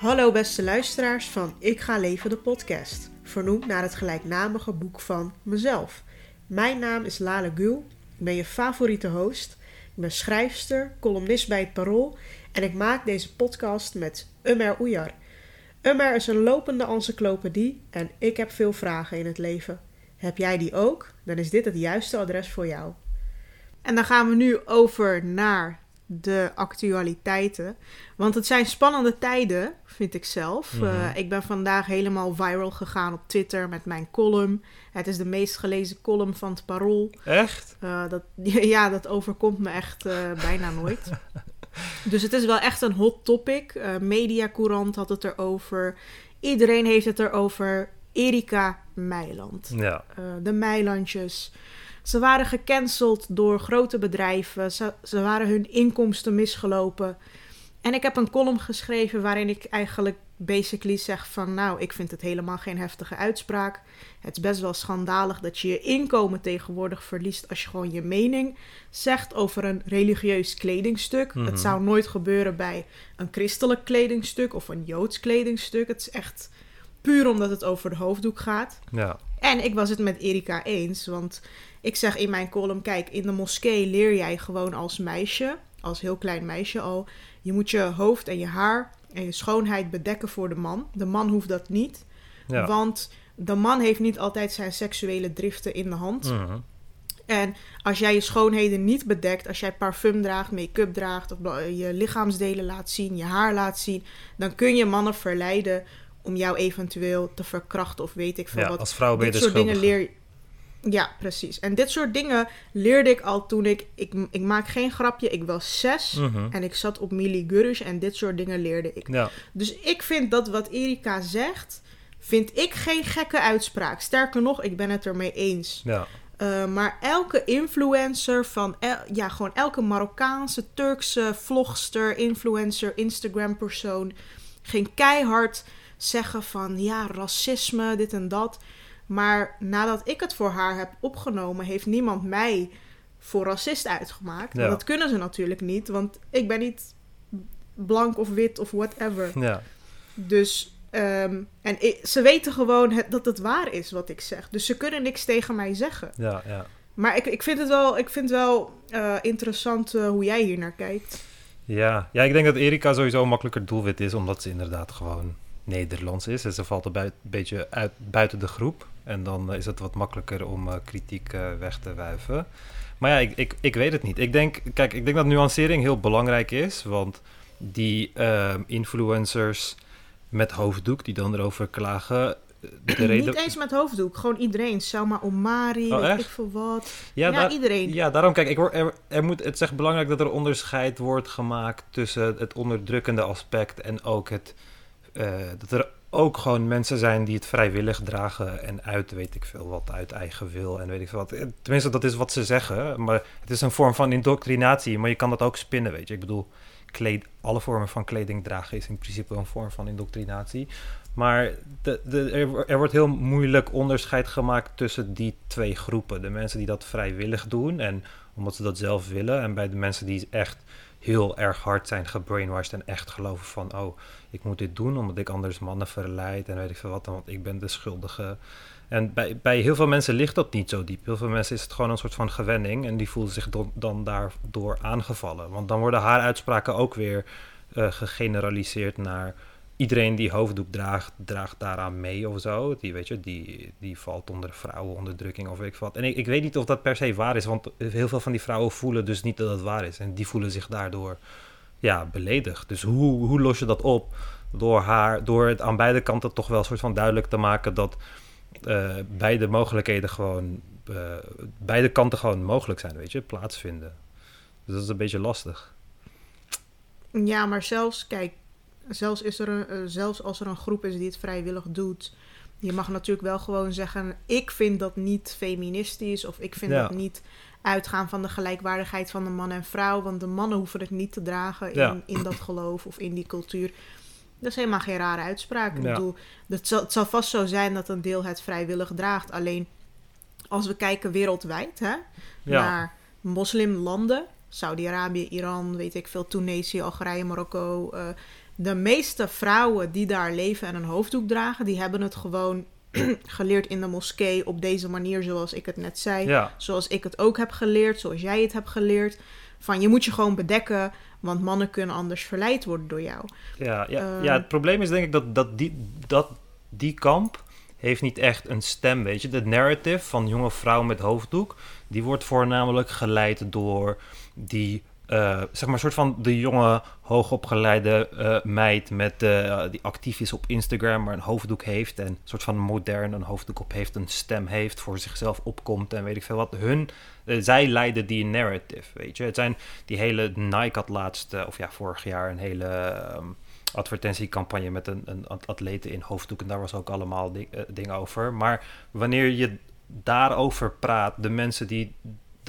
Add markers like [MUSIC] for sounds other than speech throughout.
Hallo beste luisteraars van Ik ga leven de podcast, vernoemd naar het gelijknamige boek van mezelf. Mijn naam is Lale Gul, ik ben je favoriete host, ik ben schrijfster, columnist bij het Parool en ik maak deze podcast met Umer Oejar. Umer is een lopende encyclopedie en ik heb veel vragen in het leven. Heb jij die ook? Dan is dit het juiste adres voor jou. En dan gaan we nu over naar de actualiteiten. Want het zijn spannende tijden, vind ik zelf. Mhm. Eh, ik ben vandaag helemaal viral gegaan op Twitter met mijn column. Het is de meest gelezen column van het Parool. Echt? Eh, dat, [LAUGHS] ja, dat overkomt me echt eh, bijna nooit. [LAUGHS] Dus het is wel echt een hot topic. Eh Mediacourant had het erover. Iedereen heeft het erover. Erika Meiland. Ja. De Meilandjes. Ze waren gecanceld door grote bedrijven. Ze, ze waren hun inkomsten misgelopen. En ik heb een column geschreven waarin ik eigenlijk basically zeg van... nou, ik vind het helemaal geen heftige uitspraak. Het is best wel schandalig dat je je inkomen tegenwoordig verliest... als je gewoon je mening zegt over een religieus kledingstuk. Mhm. Het zou nooit gebeuren bij een christelijk kledingstuk of een joods kledingstuk. Het is echt puur omdat het over de hoofddoek gaat. Ja. En ik was het met Erika eens, want ik zeg in mijn column: kijk, in de moskee leer jij gewoon als meisje, als heel klein meisje al, je moet je hoofd en je haar en je schoonheid bedekken voor de man. De man hoeft dat niet, Ja. want de man heeft niet altijd zijn seksuele driften in de hand. Mhm. En als jij je schoonheden niet bedekt, als jij parfum draagt, make-up draagt, of je lichaamsdelen laat zien, je haar laat zien, dan kun je mannen verleiden om jou eventueel te verkrachten of weet ik veel ja, wat. als vrouw ben je dit de soort dingen leer Ja, precies. En dit soort dingen leerde ik al toen ik... Ik, ik maak geen grapje, ik was zes Mhm. en ik zat op Mili Gurus en dit soort dingen leerde ik. Ja. Dus ik vind dat wat Erika zegt, vind ik geen gekke uitspraak. Sterker nog, ik ben het ermee eens. Ja. Uh, maar elke influencer van, el- ja, gewoon elke Marokkaanse, Turkse vlogster, influencer, Instagram persoon ging keihard zeggen van ja, racisme, dit en dat. Maar nadat ik het voor haar heb opgenomen, heeft niemand mij voor racist uitgemaakt. Ja. Dat kunnen ze natuurlijk niet, want ik ben niet blank of wit of whatever. Ja. Dus, ehm, en ik- ze weten gewoon het, dat het waar is wat ik zeg. Dus ze kunnen niks tegen mij zeggen. Ja. Ja. Maar ik, ik vind het wel, ik vind wel eh, interessant eh, hoe jij hier naar kijkt. Ja. ja, ik denk dat Erika sowieso een makkelijker doelwit is, omdat ze inderdaad gewoon Nederlands is. En ze valt een bui- beetje uit, buiten de groep. En dan eh, is het wat makkelijker om eh, kritiek eh, weg te wuiven. Maar ja, ik, ik, ik weet het niet. Ik denk, kijk, ik denk dat nuancering heel belangrijk is. Want die influencers met hoofddoek die dan erover klagen. De reden... Niet eens met hoofddoek, gewoon iedereen. Selma Omari, Oh, weet echt? ik veel wat. Ja, Ja, daar- iedereen. Ja, daarom kijk, ik er, er moet, het is echt belangrijk dat er onderscheid wordt gemaakt tussen het onderdrukkende aspect en ook het, dat er ook gewoon mensen zijn die het vrijwillig dragen en uit, weet ik veel wat, uit eigen wil en weet ik veel wat. Eh, Tenminste, dat is wat ze zeggen, maar het is een vorm van indoctrinatie, maar je kan dat ook spinnen, weet je. Ik bedoel, alle vormen van kleding dragen is in principe een vorm van indoctrinatie. Maar de, de, er, er wordt heel moeilijk onderscheid gemaakt tussen die twee groepen. De mensen die dat vrijwillig doen en omdat ze dat zelf willen. En bij de mensen die echt heel erg hard zijn gebrainwashed en echt geloven van... oh, ik moet dit doen omdat ik anders mannen verleid en weet ik veel wat, want ik ben de schuldige. En bij, bij heel veel mensen ligt dat niet zo diep. Heel veel mensen is het gewoon een soort van gewenning en die voelen zich dan, dan daardoor aangevallen. Want dan worden haar uitspraken ook weer eh, gegeneraliseerd naar iedereen die hoofddoek draagt, draagt daaraan mee of zo. Die, weet je, die, die valt onder vrouwenonderdrukking of ik wat. En ik, ik weet niet of dat per se waar is, want heel veel van die vrouwen voelen dus niet dat het waar is. En die voelen zich daardoor ja, beledigd. Dus hoe, hoe los je dat op? Door, haar, door het aan beide kanten toch wel een soort van duidelijk te maken dat eh, beide mogelijkheden gewoon, eh, beide kanten gewoon mogelijk zijn, weet je, plaatsvinden. Dus dat is een beetje lastig. Ja, maar zelfs, kijk, zelfs, is er een, eh, zelfs als er een groep is die het vrijwillig doet, je mag natuurlijk wel gewoon zeggen: ik vind dat niet feministisch of ik vind Ja. dat niet uitgaan van de gelijkwaardigheid van de man en vrouw, want de mannen hoeven het niet te dragen in, Ja. in dat geloof of in die cultuur. Dat is helemaal geen rare uitspraak. Ik bedoel, het zal, het zal vast zo zijn dat een deel het vrijwillig draagt. Alleen als we kijken wereldwijd hè, Ja. naar moslimlanden, Saudi-Arabië, Iran, weet ik veel, Tunesië, Algerije, Marokko, eh, de meeste vrouwen die daar leven en een hoofddoek dragen, die hebben het gewoon [CLEARS THROAT] geleerd in de moskee op deze manier, zoals ik het net zei. Ja, Zoals ik het ook heb geleerd, zoals jij het hebt geleerd. Van je moet je gewoon bedekken, want mannen kunnen anders verleid worden door jou. ja, ja, Ehm. ja, het probleem is denk ik dat, dat, die, dat die kamp heeft niet echt een stem, weet je. De narrative van jonge vrouwen met hoofddoek, die wordt voornamelijk geleid door die, eh, zeg maar, soort van de jonge, hoogopgeleide eh, meid met, eh, die actief is op Instagram, maar een hoofddoek heeft en een soort van modern een hoofddoek op heeft, een stem heeft, voor zichzelf opkomt en weet ik veel wat. Hun, zij leiden die narrative, weet je. Het zijn die hele Nike had laatst, of ja, vorig jaar een hele... ehm, advertentiecampagne met een, een atlete in hoofddoek. En daar was ook allemaal di- dingen over. Maar wanneer je daarover praat, de mensen die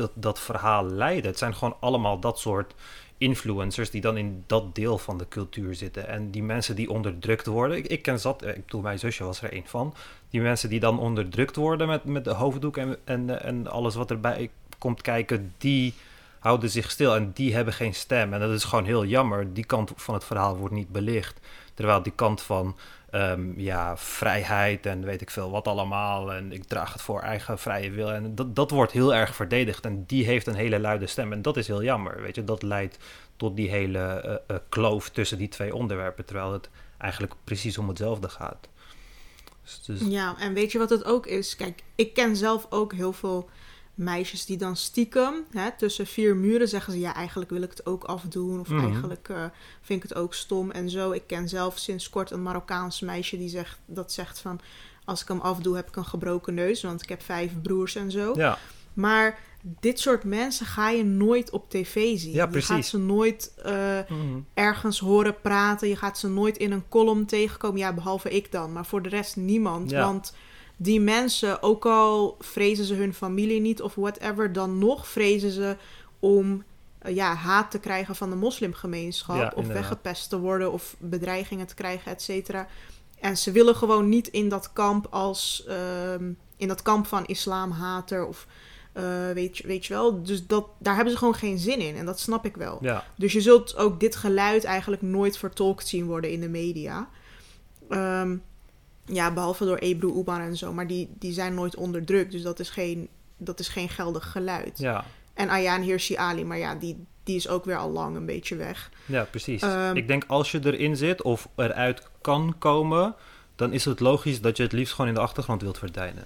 dat, dat verhaal leiden, het zijn gewoon allemaal dat soort influencers die dan in dat deel van de cultuur zitten. En die mensen die onderdrukt worden, ik, ik ken zat, eh, ik bedoel, mijn zusje was er een van. Die mensen die dan onderdrukt worden met, met de hoofddoek en, en, en alles wat erbij komt kijken, die houden zich stil en die hebben geen stem. En dat is gewoon heel jammer. Die kant van het verhaal wordt niet belicht. Terwijl die kant van ehm, ja, vrijheid en weet ik veel wat allemaal. En ik draag het voor eigen vrije wil. En dat, dat wordt heel erg verdedigd. En die heeft een hele luide stem. En dat is heel jammer. Weet je, dat leidt tot die hele eh, eh, kloof tussen die twee onderwerpen. Terwijl het eigenlijk precies om hetzelfde gaat. Dus, dus- Ja, en weet je wat het ook is? Kijk, ik ken zelf ook heel veel meisjes die dan stiekem hè, tussen vier muren zeggen ze: ja, eigenlijk wil ik het ook afdoen. Of Mhm. eigenlijk eh, vind ik het ook stom en zo. Ik ken zelf sinds kort een Marokkaans meisje die zegt, dat zegt van: als ik hem afdoe, heb ik een gebroken neus, want ik heb vijf broers en zo. ja, Maar dit soort mensen ga je nooit op tv zien. Ja, Je gaat ze nooit eh, Mhm. ergens horen praten. Je gaat ze nooit in een column tegenkomen. Ja, behalve ik dan. Maar voor de rest niemand. Ja. Want die mensen, ook al vrezen ze hun familie niet of whatever, dan nog vrezen ze om eh, ja, haat te krijgen van de moslimgemeenschap. Ja, of inderdaad. weggepest te worden of bedreigingen te krijgen, et cetera. En ze willen gewoon niet in dat kamp als ehm, in dat kamp van islamhater of eh, weet, je, weet je wel. Dus dat, daar hebben ze gewoon geen zin in. En dat snap ik wel. ja, Dus je zult ook dit geluid eigenlijk nooit vertolkt zien worden in de media. Ehm, ja, behalve door Ebru Uban en zo. Maar die, die zijn nooit onderdrukt. Dus dat is geen, dat is geen geldig geluid. ja. En Ayaan Hirsi Ali, maar ja, die, die is ook weer al lang een beetje weg. Ja, precies. Ehm, ik denk als je erin zit of eruit kan komen, dan is het logisch dat je het liefst gewoon in de achtergrond wilt verdwijnen.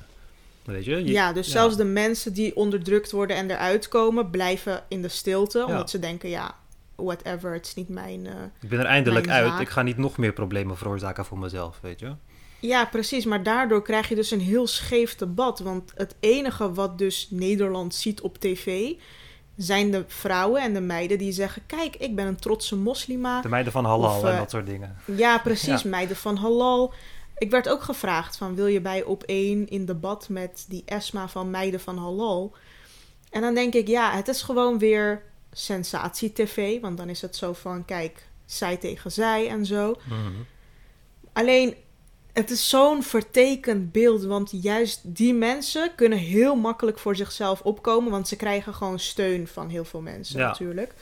Weet je? Je- ja, dus zelfs de mensen die onderdrukt worden en eruit komen, blijven in de stilte. Omdat ze denken, ja, whatever, het is niet mijn... eh, Ik ben er eindelijk uit. Ik ga niet nog meer problemen veroorzaken voor mezelf, weet je? Ja, precies. Maar daardoor krijg je dus een heel scheef debat. Want het enige wat dus Nederland ziet op tv... zijn de vrouwen en de meiden die zeggen... kijk, ik ben een trotse moslima. De meiden van halal Of, en eh, dat soort dingen. Ja, precies. Ja. Meiden van halal. Ik werd ook gevraagd van... wil je bij op één in debat met die Esma van meiden van halal? En dan denk ik, ja, het is gewoon weer sensatie-tv. Want dan is het zo van, kijk, zij tegen zij en zo. Mhm. Alleen, het is zo'n vertekend beeld. Want juist die mensen kunnen heel makkelijk voor zichzelf opkomen. Want ze krijgen gewoon steun van heel veel mensen Ja. natuurlijk.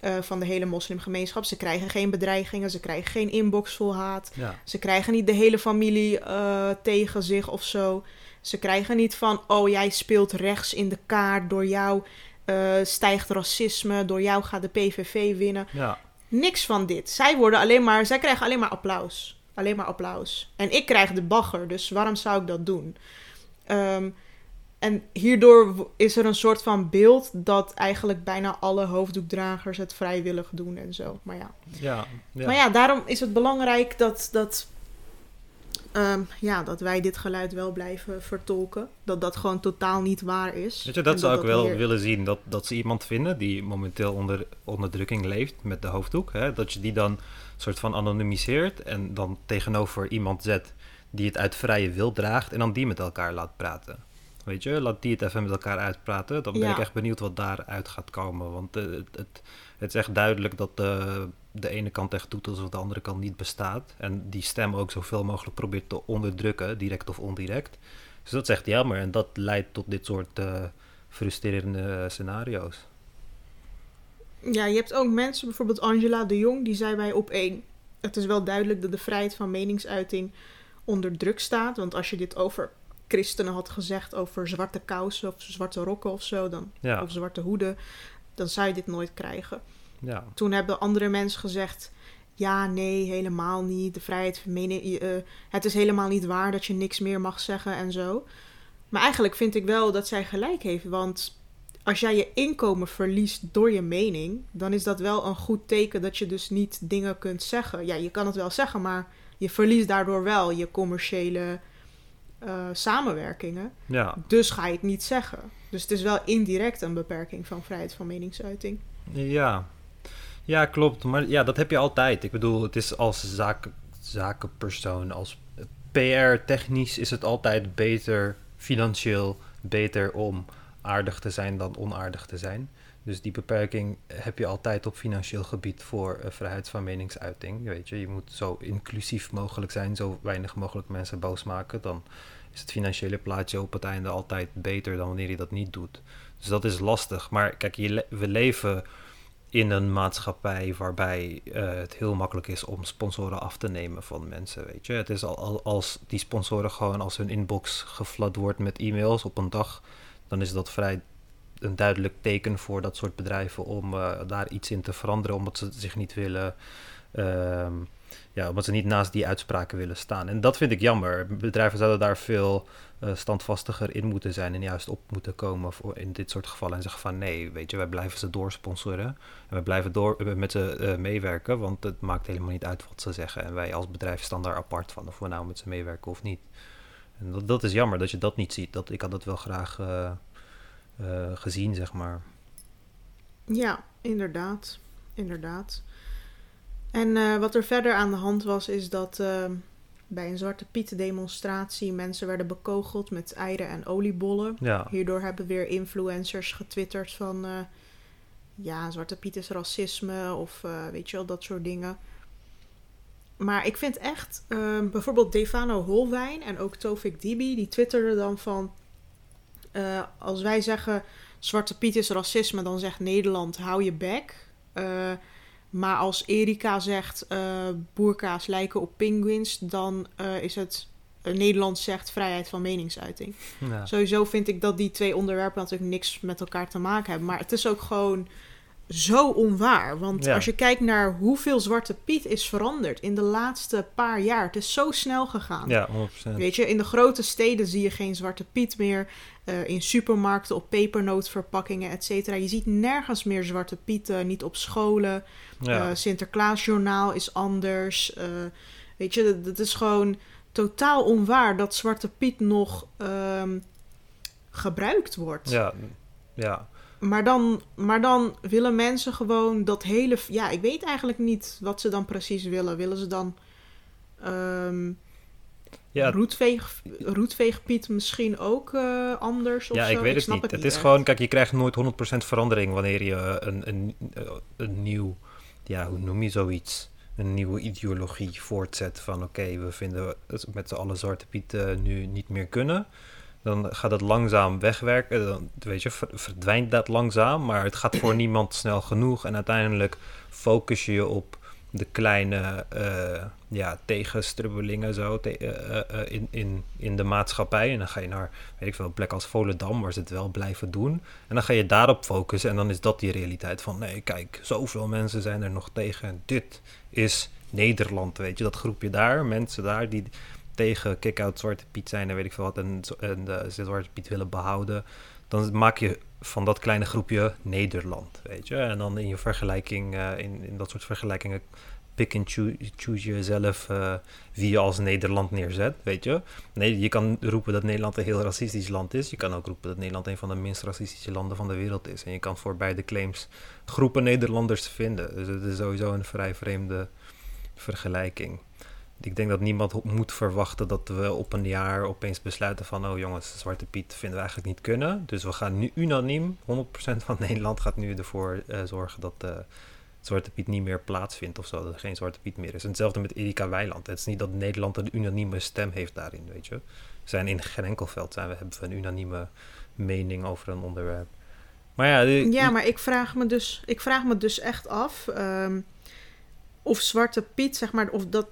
Eh, van de hele moslimgemeenschap. Ze krijgen geen bedreigingen. Ze krijgen geen inbox vol haat. Ja. Ze krijgen niet de hele familie eh, tegen zich of zo. Ze krijgen niet van, oh jij speelt rechts in de kaart. Door jou eh, stijgt racisme. Door jou gaat de PVV winnen. ja. Niks van dit. Zij worden alleen maar, zij krijgen alleen maar applaus. Alleen maar applaus. En ik krijg de bagger, dus waarom zou ik dat doen? Ehm, en hierdoor is er een soort van beeld dat eigenlijk bijna alle hoofddoekdragers het vrijwillig doen en zo. Maar ja, Ja. ja. maar ja daarom is het belangrijk dat, dat, ehm, ja, dat wij dit geluid wel blijven vertolken. Dat dat gewoon totaal niet waar is. Weet je, dat En zou ik wel willen zien. Dat, dat ze iemand vinden die momenteel onder onderdrukking leeft met de hoofddoek. Hè? Dat je die dan soort van anonimiseert en dan tegenover iemand zet die het uit vrije wil draagt. En dan die met elkaar laat praten. Weet je, laat die het even met elkaar uitpraten. Dan ben Ja. ik echt benieuwd wat daaruit gaat komen. Want eh, het, het, het is echt duidelijk dat de, de ene kant echt doet alsof de andere kant niet bestaat. En die stem ook zoveel mogelijk probeert te onderdrukken, direct of ondirect. Dus dat is echt jammer. En dat leidt tot dit soort eh, frustrerende scenario's. Ja, je hebt ook mensen, bijvoorbeeld Angela de Jong, die zei bij op één. het is wel duidelijk dat de vrijheid van meningsuiting onder druk staat. Want als je dit over christenen had gezegd, over zwarte kousen of zwarte rokken of zo, dan, Ja. of zwarte hoeden, dan zou je dit nooit krijgen. Ja, Toen hebben andere mensen gezegd: ja, nee, helemaal niet. De vrijheid van mening. eh, het is helemaal niet waar dat je niks meer mag zeggen en zo. Maar eigenlijk vind ik wel dat zij gelijk heeft. Want als jij je inkomen verliest door je mening, dan is dat wel een goed teken dat je dus niet dingen kunt zeggen. Ja, je kan het wel zeggen, maar je verliest daardoor wel je commerciële eh, samenwerkingen. ja. Dus ga je het niet zeggen. Dus het is wel indirect een beperking van vrijheid van meningsuiting. Ja. ja, klopt. Maar ja, dat heb je altijd. Ik bedoel, het is als zaak, zakenpersoon, als PR-technisch is het altijd beter, financieel beter om aardig te zijn dan onaardig te zijn. Dus die beperking heb je altijd op financieel gebied voor eh, vrijheid van meningsuiting. Weet je, je moet zo inclusief mogelijk zijn, zo weinig mogelijk mensen boos maken. Dan is het financiële plaatje op het einde altijd beter dan wanneer je dat niet doet. Dus dat is lastig. Maar kijk, je we leven in een maatschappij waarbij eh, het heel makkelijk is om sponsoren af te nemen van mensen, weet je. Het is al, al als die sponsoren gewoon als hun inbox geflat wordt met e-mails op een dag, dan is dat vrij een duidelijk teken voor dat soort bedrijven om eh, daar iets in te veranderen, omdat ze zich niet willen, ehm, ja, omdat ze niet naast die uitspraken willen staan. En dat vind ik jammer. Bedrijven zouden daar veel eh, standvastiger in moeten zijn en juist op moeten komen voor in dit soort gevallen en zeggen van nee, weet je, wij blijven ze doorsponsoren en wij blijven door eh, met ze meewerken, want het maakt helemaal niet uit wat ze zeggen en wij als bedrijf staan daar apart van of we nou met ze meewerken of niet. En dat, dat is jammer dat je dat niet ziet. Dat, ik had dat wel graag eh, gezien, zeg maar. Ja, inderdaad. Inderdaad. En eh, wat er verder aan de hand was, is dat eh, bij een Zwarte Piet demonstratie mensen werden bekogeld met eieren en oliebollen. Ja, Hierdoor hebben weer influencers getwitterd van... ja, Zwarte Piet is racisme of weet je wel, dat soort dingen. Maar ik vind echt, bijvoorbeeld Defano Holwijn en ook Tofik Dibi, die twitterden dan van... eh, als wij zeggen Zwarte Piet is racisme, dan zegt Nederland hou je bek. Eh, maar als Erika zegt eh boerka's lijken op pinguïns, dan is het... Nederland zegt vrijheid van meningsuiting. ja. Sowieso vind ik dat die twee onderwerpen natuurlijk niks met elkaar te maken hebben. Maar het is ook gewoon zo onwaar. Want Ja. als je kijkt naar hoeveel Zwarte Piet is veranderd in de laatste paar jaar. Het is zo snel gegaan. ja 100%. Weet je, in de grote steden zie je geen Zwarte Piet meer. Eh, in supermarkten, op pepernootverpakkingen, et cetera. Je ziet nergens meer Zwarte Pieten. Niet op scholen. Ja. Eh, Sinterklaasjournaal is anders. Eh, weet je, dat, dat is gewoon totaal onwaar dat Zwarte Piet nog ehm, gebruikt wordt. ja, ja. Maar, dan, maar dan willen mensen gewoon dat hele... Ja, ik weet eigenlijk niet wat ze dan precies willen. Willen ze dan ehm ja roetveeg, roetveegpiet misschien ook eh, anders of Ja, zo? ik weet het niet. Het is gewoon, kijk, je krijgt nooit 100% verandering wanneer je eh, een, een, eh, een nieuw, ja, hoe noem je zoiets? Een nieuwe ideologie voortzet van oké, we vinden het met z'n allen Zwarte Piet eh, nu niet meer kunnen. Dan gaat het langzaam wegwerken. Dan, weet je, ver- verdwijnt dat langzaam, maar het gaat voor niemand snel genoeg. En uiteindelijk focus je je op de kleine eh, ja, tegenstrubbelingen zo, eh, eh, in, in, in de maatschappij. En dan ga je naar weet ik veel, een plek als Volendam, waar ze het wel blijven doen. En dan ga je daarop focussen en dan is dat die realiteit van... nee, kijk, zoveel mensen zijn er nog tegen. En dit is Nederland, weet je. Dat groepje daar, mensen daar die tegen kick-out Zwarte Piet zijn en weet ik veel wat... en, en Zwarte Piet willen behouden. Dan maak je van dat kleine groepje Nederland, weet je. En dan in je vergelijking, eh, in, in dat soort vergelijkingen... pick and choo- choose jezelf eh, wie je als Nederland neerzet, weet je. Nee, je kan roepen dat Nederland een heel racistisch land is. Je kan ook roepen dat Nederland een van de minst racistische landen van de wereld is. En je kan voor beide claims groepen Nederlanders vinden. Dus het is sowieso een vrij vreemde vergelijking. Ik denk dat niemand moet verwachten dat we op een jaar opeens besluiten van... oh jongens, Zwarte Piet vinden we eigenlijk niet kunnen. Dus we gaan nu unaniem, 100% van [LAUGHS] Nederland gaat nu ervoor eh, zorgen dat... eh, Zwarte Piet niet meer plaatsvindt of zo, dat er geen Zwarte Piet meer is. En hetzelfde met Erika Weiland. Het is niet dat Nederland een unanieme stem heeft daarin, weet je. We zijn in geen enkel veld zijn we, hebben we een unanieme mening over een onderwerp. Maar ja, Ja, maar ik vraag me dus, ik vraag me dus echt af. ehm, of Zwarte Piet, zeg maar, of dat...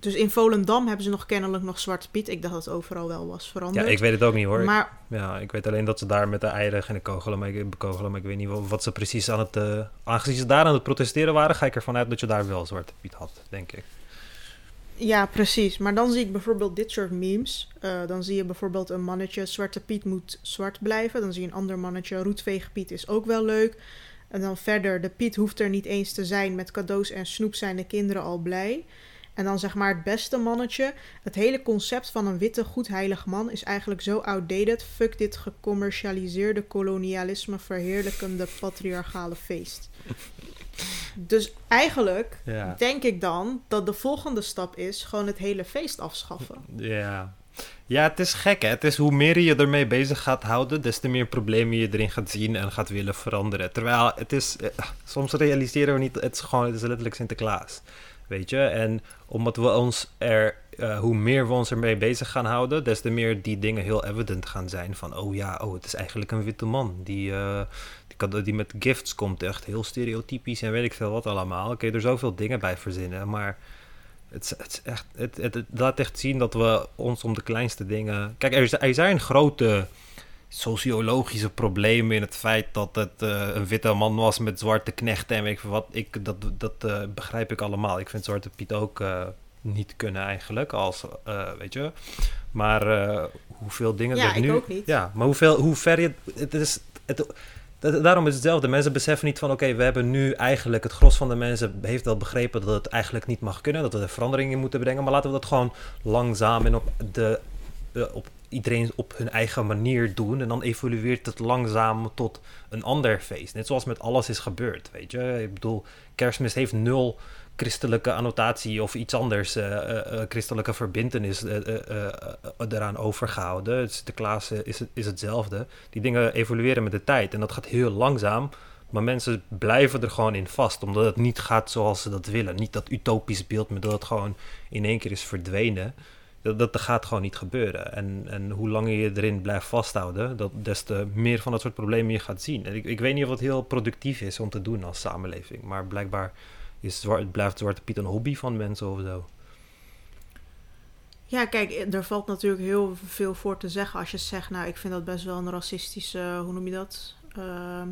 Dus in Volendam hebben ze nog kennelijk nog Zwarte Piet. Ik dacht dat het overal wel was veranderd. Ja, ik weet het ook niet hoor. Maar Ja, ik weet alleen dat ze daar met de eieren gingen kogelen, maar ik, bekogelen, maar ik weet niet wat, ze precies aan het... eh, aangezien ze daar aan het protesteren waren, ga ik ervan uit dat je daar wel Zwarte Piet had, denk ik. Ja, precies. Maar dan zie ik bijvoorbeeld dit soort memes. Eh, dan zie je bijvoorbeeld een mannetje, Zwarte Piet moet zwart blijven. Dan zie je een ander mannetje, Roetveeg Piet is ook wel leuk. En dan verder, de Piet hoeft er niet eens te zijn. Met cadeaus en snoep zijn de kinderen al blij. En dan zeg maar het beste mannetje. Het hele concept van een witte, goed heilig man is eigenlijk zo outdated. Fuck dit gecommercialiseerde kolonialisme verheerlijkende patriarchale feest. Dus eigenlijk Ja. denk ik dan dat de volgende stap is gewoon het hele feest afschaffen. Ja. Ja, het is gek hè. Het is hoe meer je je ermee bezig gaat houden, des te meer problemen je erin gaat zien en gaat willen veranderen. Terwijl het is, eh, soms realiseren we niet, het is gewoon, het is letterlijk Sinterklaas. Weet je? En omdat we ons er, eh, hoe meer we ons ermee bezig gaan houden, des te meer die dingen heel evident gaan zijn. Van, oh ja, oh, het is eigenlijk een witte man die, eh, die, kan- die met gifts komt. Echt heel stereotypisch en weet ik veel wat allemaal. Je er zoveel dingen bij verzinnen, maar... Het, het, echt, het, het, laat echt zien dat we ons om de kleinste dingen. Kijk, er, er zijn grote sociologische problemen in het feit dat het eh, een witte man was met zwarte knechten en weet ik veel wat. Ik, dat dat eh, begrijp ik allemaal. Ik vind Zwarte Piet ook eh, niet kunnen eigenlijk, als, weet je. Maar hoeveel dingen Ja, er ik nu... ook niet. Ja, maar hoeveel, hoe ver je... Het is, het, dat- daarom is het hetzelfde. Mensen beseffen niet van... oké, we hebben nu eigenlijk... het gros van de mensen heeft wel begrepen... dat het eigenlijk niet mag kunnen. Dat we er veranderingen in moeten brengen. Maar laten we dat gewoon langzaam... en op, de, op iedereen op hun eigen manier doen. En dan evolueert het langzaam tot een ander feest. Net zoals met alles is gebeurd, weet je. Ik bedoel, kerstmis heeft nul christelijke annotatie of iets anders, eh, eh, eh, christelijke verbindenis eraan overgehouden. Sinterklaas is, is hetzelfde. Die dingen evolueren met de tijd en dat gaat heel langzaam. Maar mensen blijven er gewoon in vast, omdat het niet gaat zoals ze dat willen. Niet dat utopisch beeld, maar dat het gewoon in één keer is verdwenen. Dat, dat gaat gewoon niet gebeuren. En, en hoe langer je erin blijft vasthouden, dat, des te meer van dat soort problemen je gaat zien. En ik, ik weet niet of het heel productief is om te doen als samenleving, maar blijkbaar is zwart, blijft Zwarte Piet een hobby van mensen of zo. Ja, kijk, er valt natuurlijk heel veel voor te zeggen als je zegt, nou, ik vind dat best wel een racistische, hoe noem je dat? Ehm,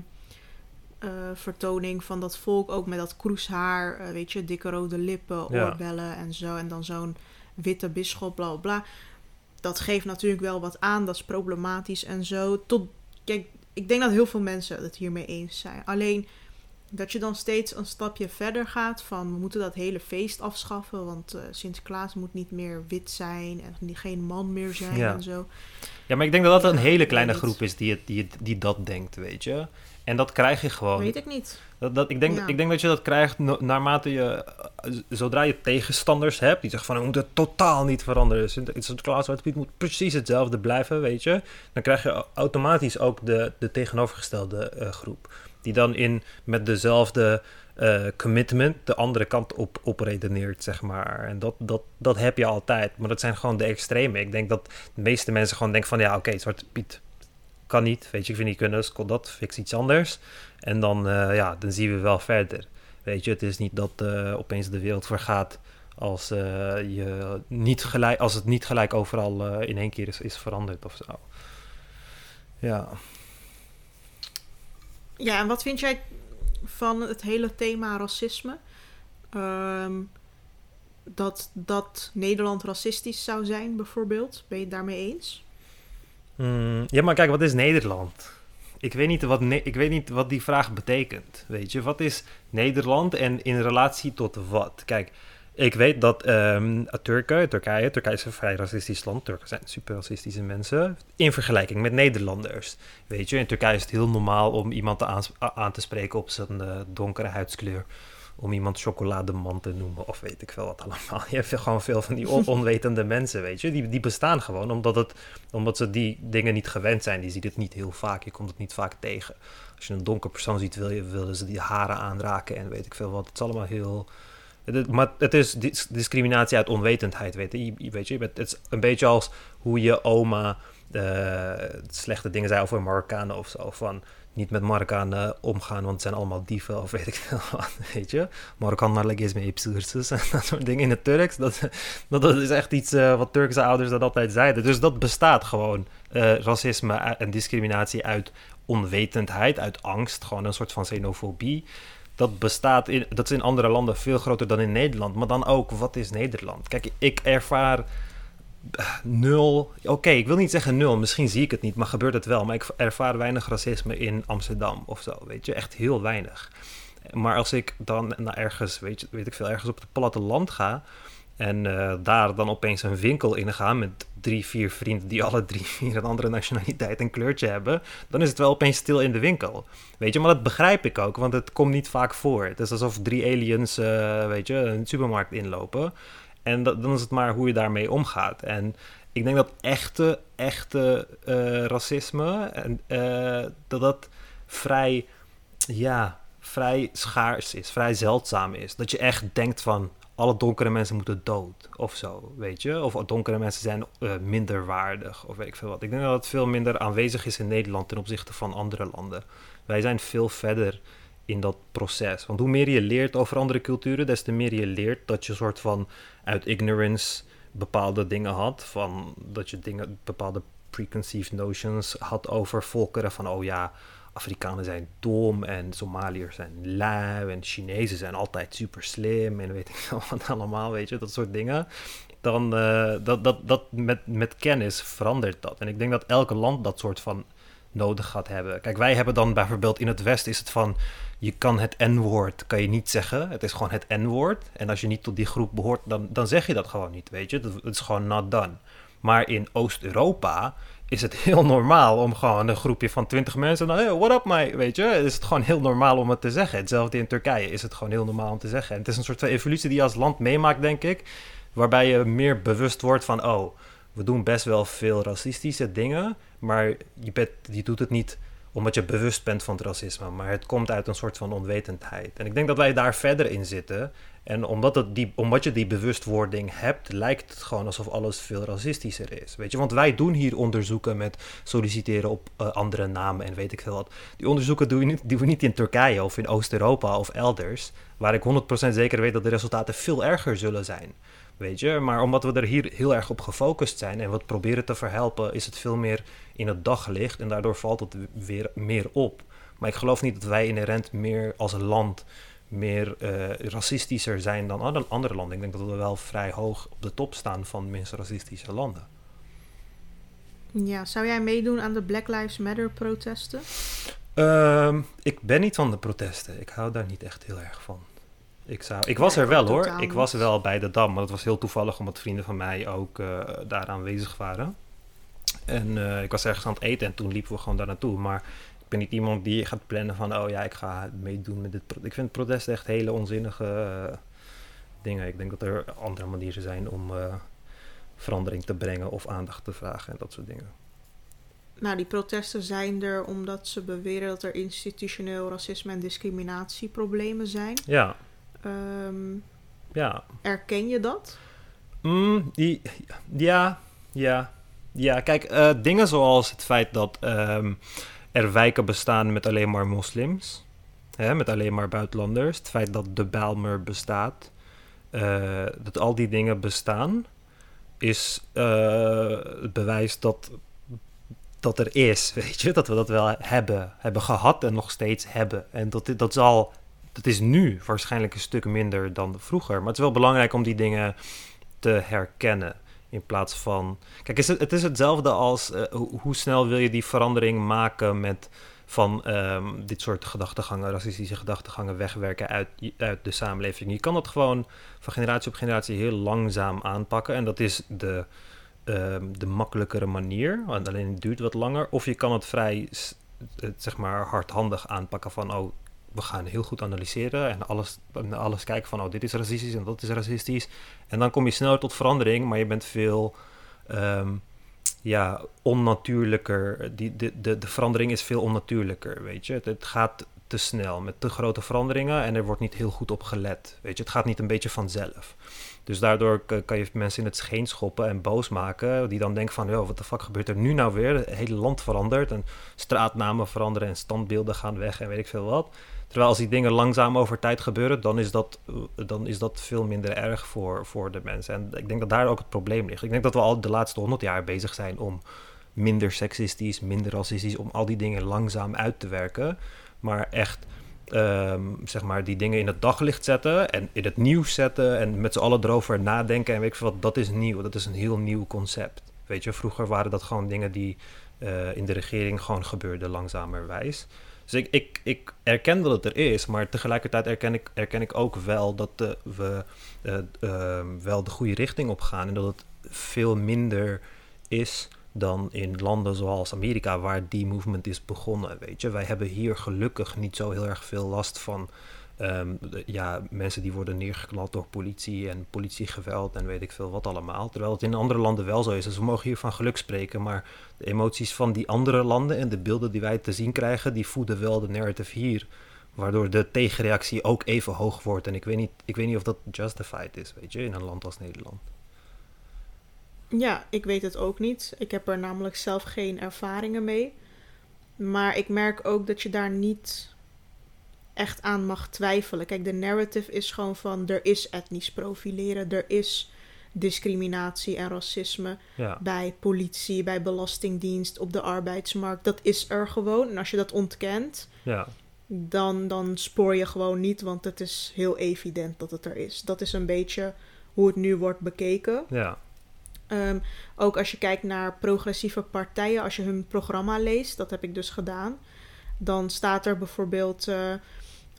eh, vertoning van dat volk, ook met dat kroeshaar, eh, weet je, dikke rode lippen, Ja. oorbellen en zo. En dan zo'n witte bisschop, bla bla. Dat geeft natuurlijk wel wat aan, dat is problematisch en zo. Tot, kijk, ik denk dat heel veel mensen het hiermee eens zijn. Alleen dat je dan steeds een stapje verder gaat van we moeten dat hele feest afschaffen, want eh, Sinterklaas moet niet meer wit zijn en geen man meer zijn Ja. en zo. Ja, maar ik denk dat dat een hele kleine groep is die, het, die, het, die dat denkt, weet je. En dat krijg je gewoon. Weet ik niet. Dat, dat, ik, denk, Ja. ik denk dat je dat krijgt naarmate je, zodra je tegenstanders hebt, die zeggen van, we moeten totaal niet veranderen. Sinter- Sinterklaas Zwarte Piet moet precies hetzelfde blijven, weet je. Dan krijg je automatisch ook de, de tegenovergestelde eh, groep. Die dan in, met dezelfde eh, commitment de andere kant op, op redeneert, zeg maar. En dat, dat, dat heb je altijd. Maar dat zijn gewoon de extreme. Ik denk dat de meeste mensen gewoon denken van, ja, oké, Zwarte Piet niet, weet je, ik vind niet kunnen, dus kon dat, fix iets anders. En dan, eh, ja, dan zien we wel verder. Weet je, het is niet dat eh, opeens de wereld vergaat als, eh, je niet gelijk, als het niet gelijk overal in één keer is, is veranderd of zo. Ja. Ja, en wat vind jij van het hele thema racisme? Ehm, dat, dat Nederland racistisch zou zijn, bijvoorbeeld. Ben je het daarmee eens? Hmm, ja, maar kijk, wat is Nederland? Ik weet, niet wat ik weet niet wat die vraag betekent. Weet je, wat is Nederland en in relatie tot wat? Kijk, ik weet dat ehm, Turken, Turkije, Turkije is een vrij racistisch land. Turken zijn super racistische mensen. In vergelijking met Nederlanders. Weet je, in Turkije is het heel normaal om iemand te aans- a- aan te spreken op zijn eh, donkere huidskleur. Om iemand chocolademan te noemen of weet ik veel wat allemaal. [LAUGHS] Je hebt gewoon veel van die on- [LAUGHS] onwetende mensen, weet je. Die, die bestaan gewoon omdat, het, omdat ze die dingen niet gewend zijn. Die ziet het niet heel vaak. Je komt het niet vaak tegen. Als je een donker persoon ziet, wil je, willen ze die haren aanraken en weet ik veel wat. Het is allemaal heel... Het, maar het is dis- discriminatie uit onwetendheid, weet je. Je- Weet je, het is een beetje als hoe je oma eh, slechte dingen zei over Marokkanen of zo. Van, niet met Marokkanen omgaan, want het zijn allemaal dieven of weet ik veel [LAUGHS] wat, weet je. Marokkaan is mee psoersus en [LAUGHS] dat soort dingen in het Turks. Dat, dat, is echt iets uh, wat Turkse ouders dat altijd zeiden. Dus dat bestaat gewoon, uh, racisme en discriminatie uit onwetendheid, uit angst, gewoon een soort van xenofobie. Dat bestaat in, dat is in andere landen veel groter dan in Nederland. Maar dan ook, wat is Nederland? Kijk, ik ervaar nul. Oké, ik wil niet zeggen nul, misschien zie ik het niet, maar gebeurt het wel. Maar ik ervaar weinig racisme in Amsterdam of zo, weet je, echt heel weinig. Maar als ik dan naar ergens, weet, je, weet ik veel, ergens op het platteland ga en uh, daar dan opeens een winkel in ga met drie, vier vrienden die alle drie, vier [LAUGHS] een andere nationaliteit en kleurtje hebben, dan is het wel opeens stil in de winkel. Weet je, maar dat begrijp ik ook, want het komt niet vaak voor. Het is alsof drie aliens, uh, weet je, een supermarkt inlopen. En dan is het maar hoe je daarmee omgaat. En ik denk dat echte, echte uh, racisme, en, uh, dat dat vrij, ja, vrij schaars is, vrij zeldzaam is. Dat je echt denkt van, alle donkere mensen moeten dood of zo, weet je? Of donkere mensen zijn uh, minder waardig of weet ik veel wat. Ik denk dat het veel minder aanwezig is in Nederland ten opzichte van andere landen. Wij zijn veel verder in dat proces. Want hoe meer je leert over andere culturen, des te meer je leert dat je soort van uit ignorance bepaalde dingen had. Van dat je dingen, bepaalde preconceived notions had over volkeren. Van oh ja, Afrikanen zijn dom en Somaliërs zijn lui en Chinezen zijn altijd super slim en weet ik [LAUGHS] wat allemaal, weet je, dat soort dingen. Dan uh, dat, dat, dat met, met kennis verandert dat. En ik denk dat elke land dat soort van nodig gaat hebben. Kijk, wij hebben dan bijvoorbeeld in het Westen is het van je kan het N-woord kan je niet zeggen. Het is gewoon het N-woord. En als je niet tot die groep behoort, dan, dan zeg je dat gewoon niet, weet je. Het is gewoon not done. Maar in Oost-Europa is het heel normaal om gewoon een groepje van twintig mensen... Dan, hey, what up, mate, weet je. Is het gewoon heel normaal om het te zeggen. Hetzelfde in Turkije is het gewoon heel normaal om te zeggen. En het is een soort van evolutie die je als land meemaakt, denk ik. Waarbij je meer bewust wordt van... oh, we doen best wel veel racistische dingen... maar je, bent, doet het niet omdat je bewust bent van het racisme, maar het komt uit een soort van onwetendheid. En ik denk dat wij daar verder in zitten. En omdat, die, omdat je die bewustwording hebt, lijkt het gewoon alsof alles veel racistischer is. Weet je, want wij doen hier onderzoeken met solliciteren op uh, andere namen en weet ik veel wat. Die onderzoeken doen we niet in Turkije of in Oost-Europa of elders, waar ik 100% zeker weet dat de resultaten veel erger zullen zijn. Weet je, maar omdat we er hier heel erg op gefocust zijn en wat proberen te verhelpen, is het veel meer in het daglicht en daardoor valt het weer meer op. Maar ik geloof niet dat wij inherent meer als een land meer uh, racistischer zijn dan andere landen. Ik denk dat we wel vrij hoog op de top staan van minst racistische landen. Ja, zou jij meedoen aan de Black Lives Matter protesten? Um, ik ben niet van de protesten. Ik hou daar niet echt heel erg van. Ik, zou, ik was er wel hoor. Ik was wel bij de Dam. Maar dat was heel toevallig omdat vrienden van mij ook uh, daar aanwezig waren. En uh, ik was ergens aan het eten en toen liepen we gewoon daar naartoe. Maar ik ben niet iemand die gaat plannen van... oh ja, ik ga meedoen met dit... Ik vind protest echt hele onzinnige uh, dingen. Ik denk dat er andere manieren zijn om verandering te brengen... of aandacht te vragen en dat soort dingen. Nou, die protesten zijn er omdat ze beweren dat er institutioneel racisme en discriminatieproblemen zijn. Ja. Um, ja. Erken je dat? Mm, die, ja, ja. Ja, kijk, uh, dingen zoals het feit dat um, er wijken bestaan met alleen maar moslims, hè, met alleen maar buitenlanders, het feit dat de Bijlmer bestaat, uh, dat al die dingen bestaan, is uh, het bewijs dat, dat er is, [LAUGHS] weet je, dat we dat wel hebben, hebben gehad en nog steeds hebben. En dat, dat zal dat is nu waarschijnlijk een stuk minder dan vroeger. Maar het is wel belangrijk om die dingen te herkennen. In plaats van. Kijk, het, is hetzelfde als uh, hoe snel wil je die verandering maken met van um, dit soort gedachtegangen, racistische gedachtegangen wegwerken uit, uit de samenleving. Je kan dat gewoon van generatie op generatie heel langzaam aanpakken. En dat is de, um, de makkelijkere manier. Alleen het duurt wat langer. Of je kan het vrij zeg maar hardhandig aanpakken van oh, we gaan heel goed analyseren en alles, alles kijken van, oh, dit is racistisch en dat is racistisch. En dan kom je sneller tot verandering, maar je bent veel um, ja, onnatuurlijker. Die, de, de, de verandering is veel onnatuurlijker, weet je. Het, het, gaat te snel, met te grote veranderingen en er wordt niet heel goed op gelet. Weet je, het gaat niet een beetje vanzelf. Dus daardoor kan je mensen in het scheen schoppen en boos maken, die dan denken van, joh, wat de fuck gebeurt er nu nou weer? Het hele land verandert en straatnamen veranderen en standbeelden gaan weg en weet ik veel wat. Terwijl als die dingen langzaam over tijd gebeuren, dan is dat, dan is dat veel minder erg voor, voor de mensen. En ik denk dat daar ook het probleem ligt. Ik denk dat we al de laatste honderd jaar bezig zijn om minder seksistisch, minder racistisch, om al die dingen langzaam uit te werken. Maar echt, ehm, zeg maar, die dingen in het daglicht zetten en in het nieuws zetten en met z'n allen erover nadenken en weet ik wat, dat is nieuw. Dat is een heel nieuw concept. Weet je, vroeger waren dat gewoon dingen die uh, in de regering gewoon gebeurden langzamerwijs. Dus ik, ik, ik erken dat het er is, maar tegelijkertijd erken ik, erken ik ook wel dat we uh, uh, wel de goede richting op gaan en dat het veel minder is dan in landen zoals Amerika, waar die movement is begonnen. Weet je, wij hebben hier gelukkig niet zo heel erg veel last van um, ja, mensen die worden neergeknald door politie en politiegeweld en weet ik veel wat allemaal. Terwijl het in andere landen wel zo is. Dus we mogen hier van geluk spreken, maar de emoties van die andere landen en de beelden die wij te zien krijgen, die voeden wel de narrative hier. Waardoor de tegenreactie ook even hoog wordt. En ik weet niet, ik weet niet of dat justified is, weet je, in een land als Nederland. Ja, ik weet het ook niet. Ik heb er namelijk zelf geen ervaringen mee. Maar ik merk ook dat je daar niet echt aan mag twijfelen. Kijk, de narrative is gewoon van er is etnisch profileren, er is discriminatie en racisme bij politie, bij belastingdienst, op de arbeidsmarkt. Dat is er gewoon. En als je dat ontkent, ja. dan, dan spoor je gewoon niet, want het is heel evident dat het er is. Dat is een beetje hoe het nu wordt bekeken. Ja. Ehm, ook als je kijkt naar progressieve partijen, als je hun programma leest, dat heb ik dus gedaan, dan staat er bijvoorbeeld. Uh,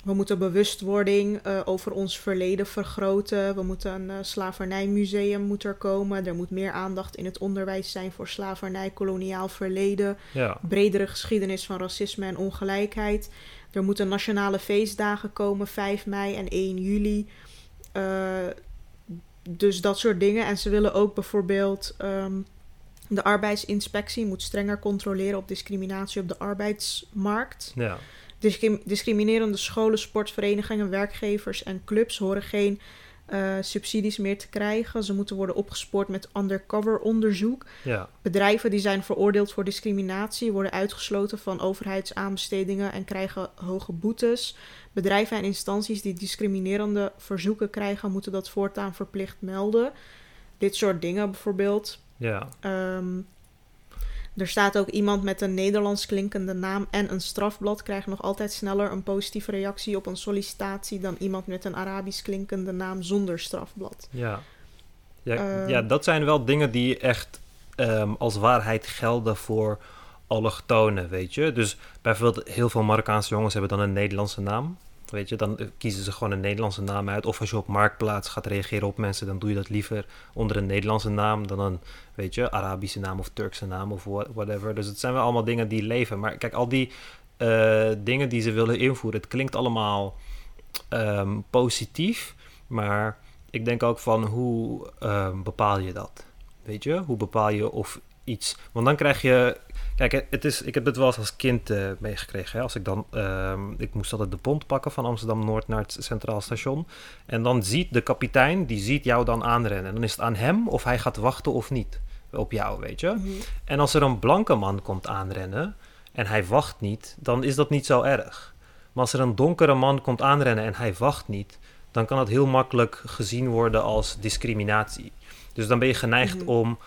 we moeten bewustwording uh, over ons verleden vergroten. We moeten een uh, slavernijmuseum moet er komen. Er moet meer aandacht in het onderwijs zijn voor slavernij, koloniaal verleden. Ja. Bredere geschiedenis van racisme en ongelijkheid. Er moeten nationale feestdagen komen, 5 mei en 1 juli. Uh, dus dat soort dingen. En ze willen ook bijvoorbeeld. Um, de arbeidsinspectie moet strenger controleren op discriminatie op de arbeidsmarkt. Ja. Discriminerende scholen, sportverenigingen, werkgevers en clubs horen geen uh, subsidies meer te krijgen. Ze moeten worden opgespoord met undercover onderzoek. Ja. Bedrijven die zijn veroordeeld voor discriminatie worden uitgesloten van overheidsaanbestedingen en krijgen hoge boetes. Bedrijven en instanties die discriminerende verzoeken krijgen, moeten dat voortaan verplicht melden. Dit soort dingen bijvoorbeeld. Ja. Um, er staat ook iemand met een Nederlands klinkende naam en een strafblad krijgt nog altijd sneller een positieve reactie op een sollicitatie dan iemand met een Arabisch klinkende naam zonder strafblad. Ja, ja, ehm, ja dat zijn wel dingen die echt um, als waarheid gelden voor allochtonen, weet je. Dus bijvoorbeeld heel veel Marokkaanse jongens hebben dan een Nederlandse naam. Weet je, dan kiezen ze gewoon een Nederlandse naam uit. Of als je op Marktplaats gaat reageren op mensen, dan doe je dat liever onder een Nederlandse naam dan een, weet je, Arabische naam of Turkse naam of whatever. Dus het zijn wel allemaal dingen die leven. Maar kijk, al die uh, dingen die ze willen invoeren, het klinkt allemaal um, positief. Maar ik denk ook van hoe um, bepaal je dat? Weet je, hoe bepaal je of iets. Want dan krijg je Kijk, het is, ik heb het wel eens als kind uh, meegekregen. Hè? Als ik dan, uh, ik moest altijd de pont pakken van Amsterdam Noord naar het Centraal Station. En dan ziet de kapitein, die ziet jou dan aanrennen. En dan is het aan hem of hij gaat wachten of niet op jou, weet je. Mhm. En als er een blanke man komt aanrennen en hij wacht niet, dan is dat niet zo erg. Maar als er een donkere man komt aanrennen en hij wacht niet, dan kan het heel makkelijk gezien worden als discriminatie. Dus dan ben je geneigd mhm. om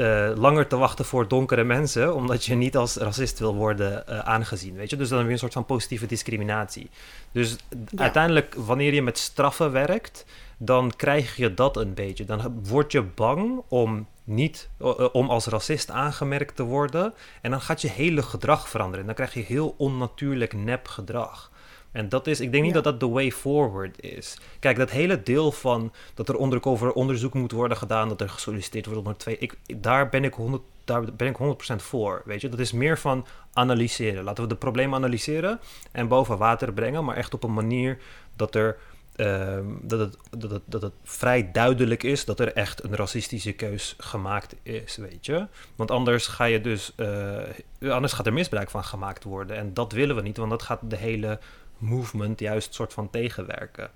uh, langer te wachten voor donkere mensen, omdat je niet als racist wil worden uh, aangezien, weet je. Dus dan heb je een soort van positieve discriminatie. Dus uiteindelijk, wanneer je met straffen werkt, dan krijg je dat een beetje. Dan word je bang om niet uh, om als racist aangemerkt te worden en dan gaat je hele gedrag veranderen. Dan krijg je heel onnatuurlijk nep gedrag. En dat is, ik denk niet dat dat de way forward is. Kijk, dat hele deel van dat er undercover onderzoek moet worden gedaan, dat er gesolliciteerd wordt onder twee, ik, daar ben ik 100, daar ben ik 100% voor. Weet je, dat is meer van analyseren. Laten we de problemen analyseren en boven water brengen, maar echt op een manier dat er ehm, dat, het, dat, het, dat het vrij duidelijk is dat er echt een racistische keus gemaakt is, weet je. Want anders ga je dus, uh, anders gaat er misbruik van gemaakt worden. En dat willen we niet, want dat gaat de hele movement juist soort van tegenwerken.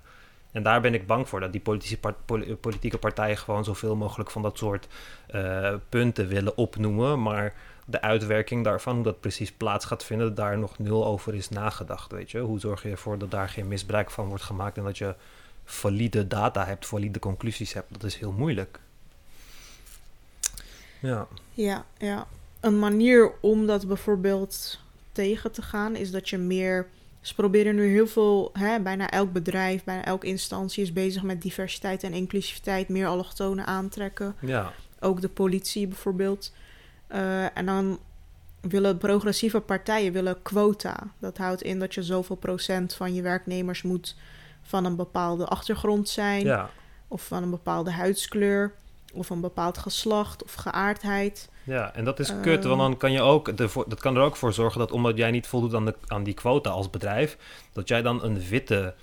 En daar ben ik bang voor, dat die politieke partijen gewoon zoveel mogelijk van dat soort uh, punten willen opnoemen. Maar de uitwerking daarvan, hoe dat precies plaats gaat vinden, daar nog nul over is nagedacht. Weet je? Hoe zorg je ervoor dat daar geen misbruik van wordt gemaakt en dat je valide data hebt, valide conclusies hebt? Dat is heel moeilijk. Ja. Ja, ja. Een manier om dat bijvoorbeeld tegen te gaan is dat je meer. Ze proberen nu heel veel, hè, bijna elk bedrijf, bijna elke instantie is bezig met diversiteit en inclusiviteit, meer allochtonen aantrekken. Ja. Ook de politie bijvoorbeeld. Uh, en dan willen progressieve partijen willen quota. Dat houdt in dat je zoveel procent van je werknemers moet van een bepaalde achtergrond zijn. Ja. Of van een bepaalde huidskleur. Of een bepaald geslacht of geaardheid. Ja, en dat is kut, want dan kan je ook, dat kan er ook voor zorgen dat omdat jij niet voldoet aan, de, aan die quota als bedrijf, dat jij dan een witte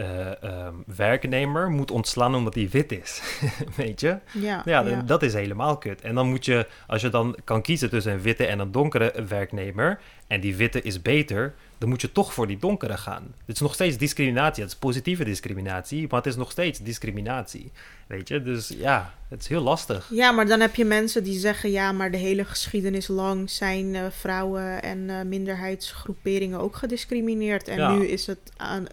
uh, werknemer moet ontslaan omdat hij wit is. [LAUGHS] Weet je? Ja, ja, dat is helemaal kut. En dan moet je, als je dan kan kiezen tussen een witte en een donkere werknemer, en die witte is beter, dan moet je toch voor die donkere gaan. Het is nog steeds discriminatie. Het is positieve discriminatie, maar het is nog steeds discriminatie. Weet je? Dus ja, het is heel lastig. Ja, maar dan heb je mensen die zeggen: ja, maar de hele geschiedenis lang zijn uh, vrouwen en uh, minderheidsgroeperingen ook gediscrimineerd. En nu is het aan,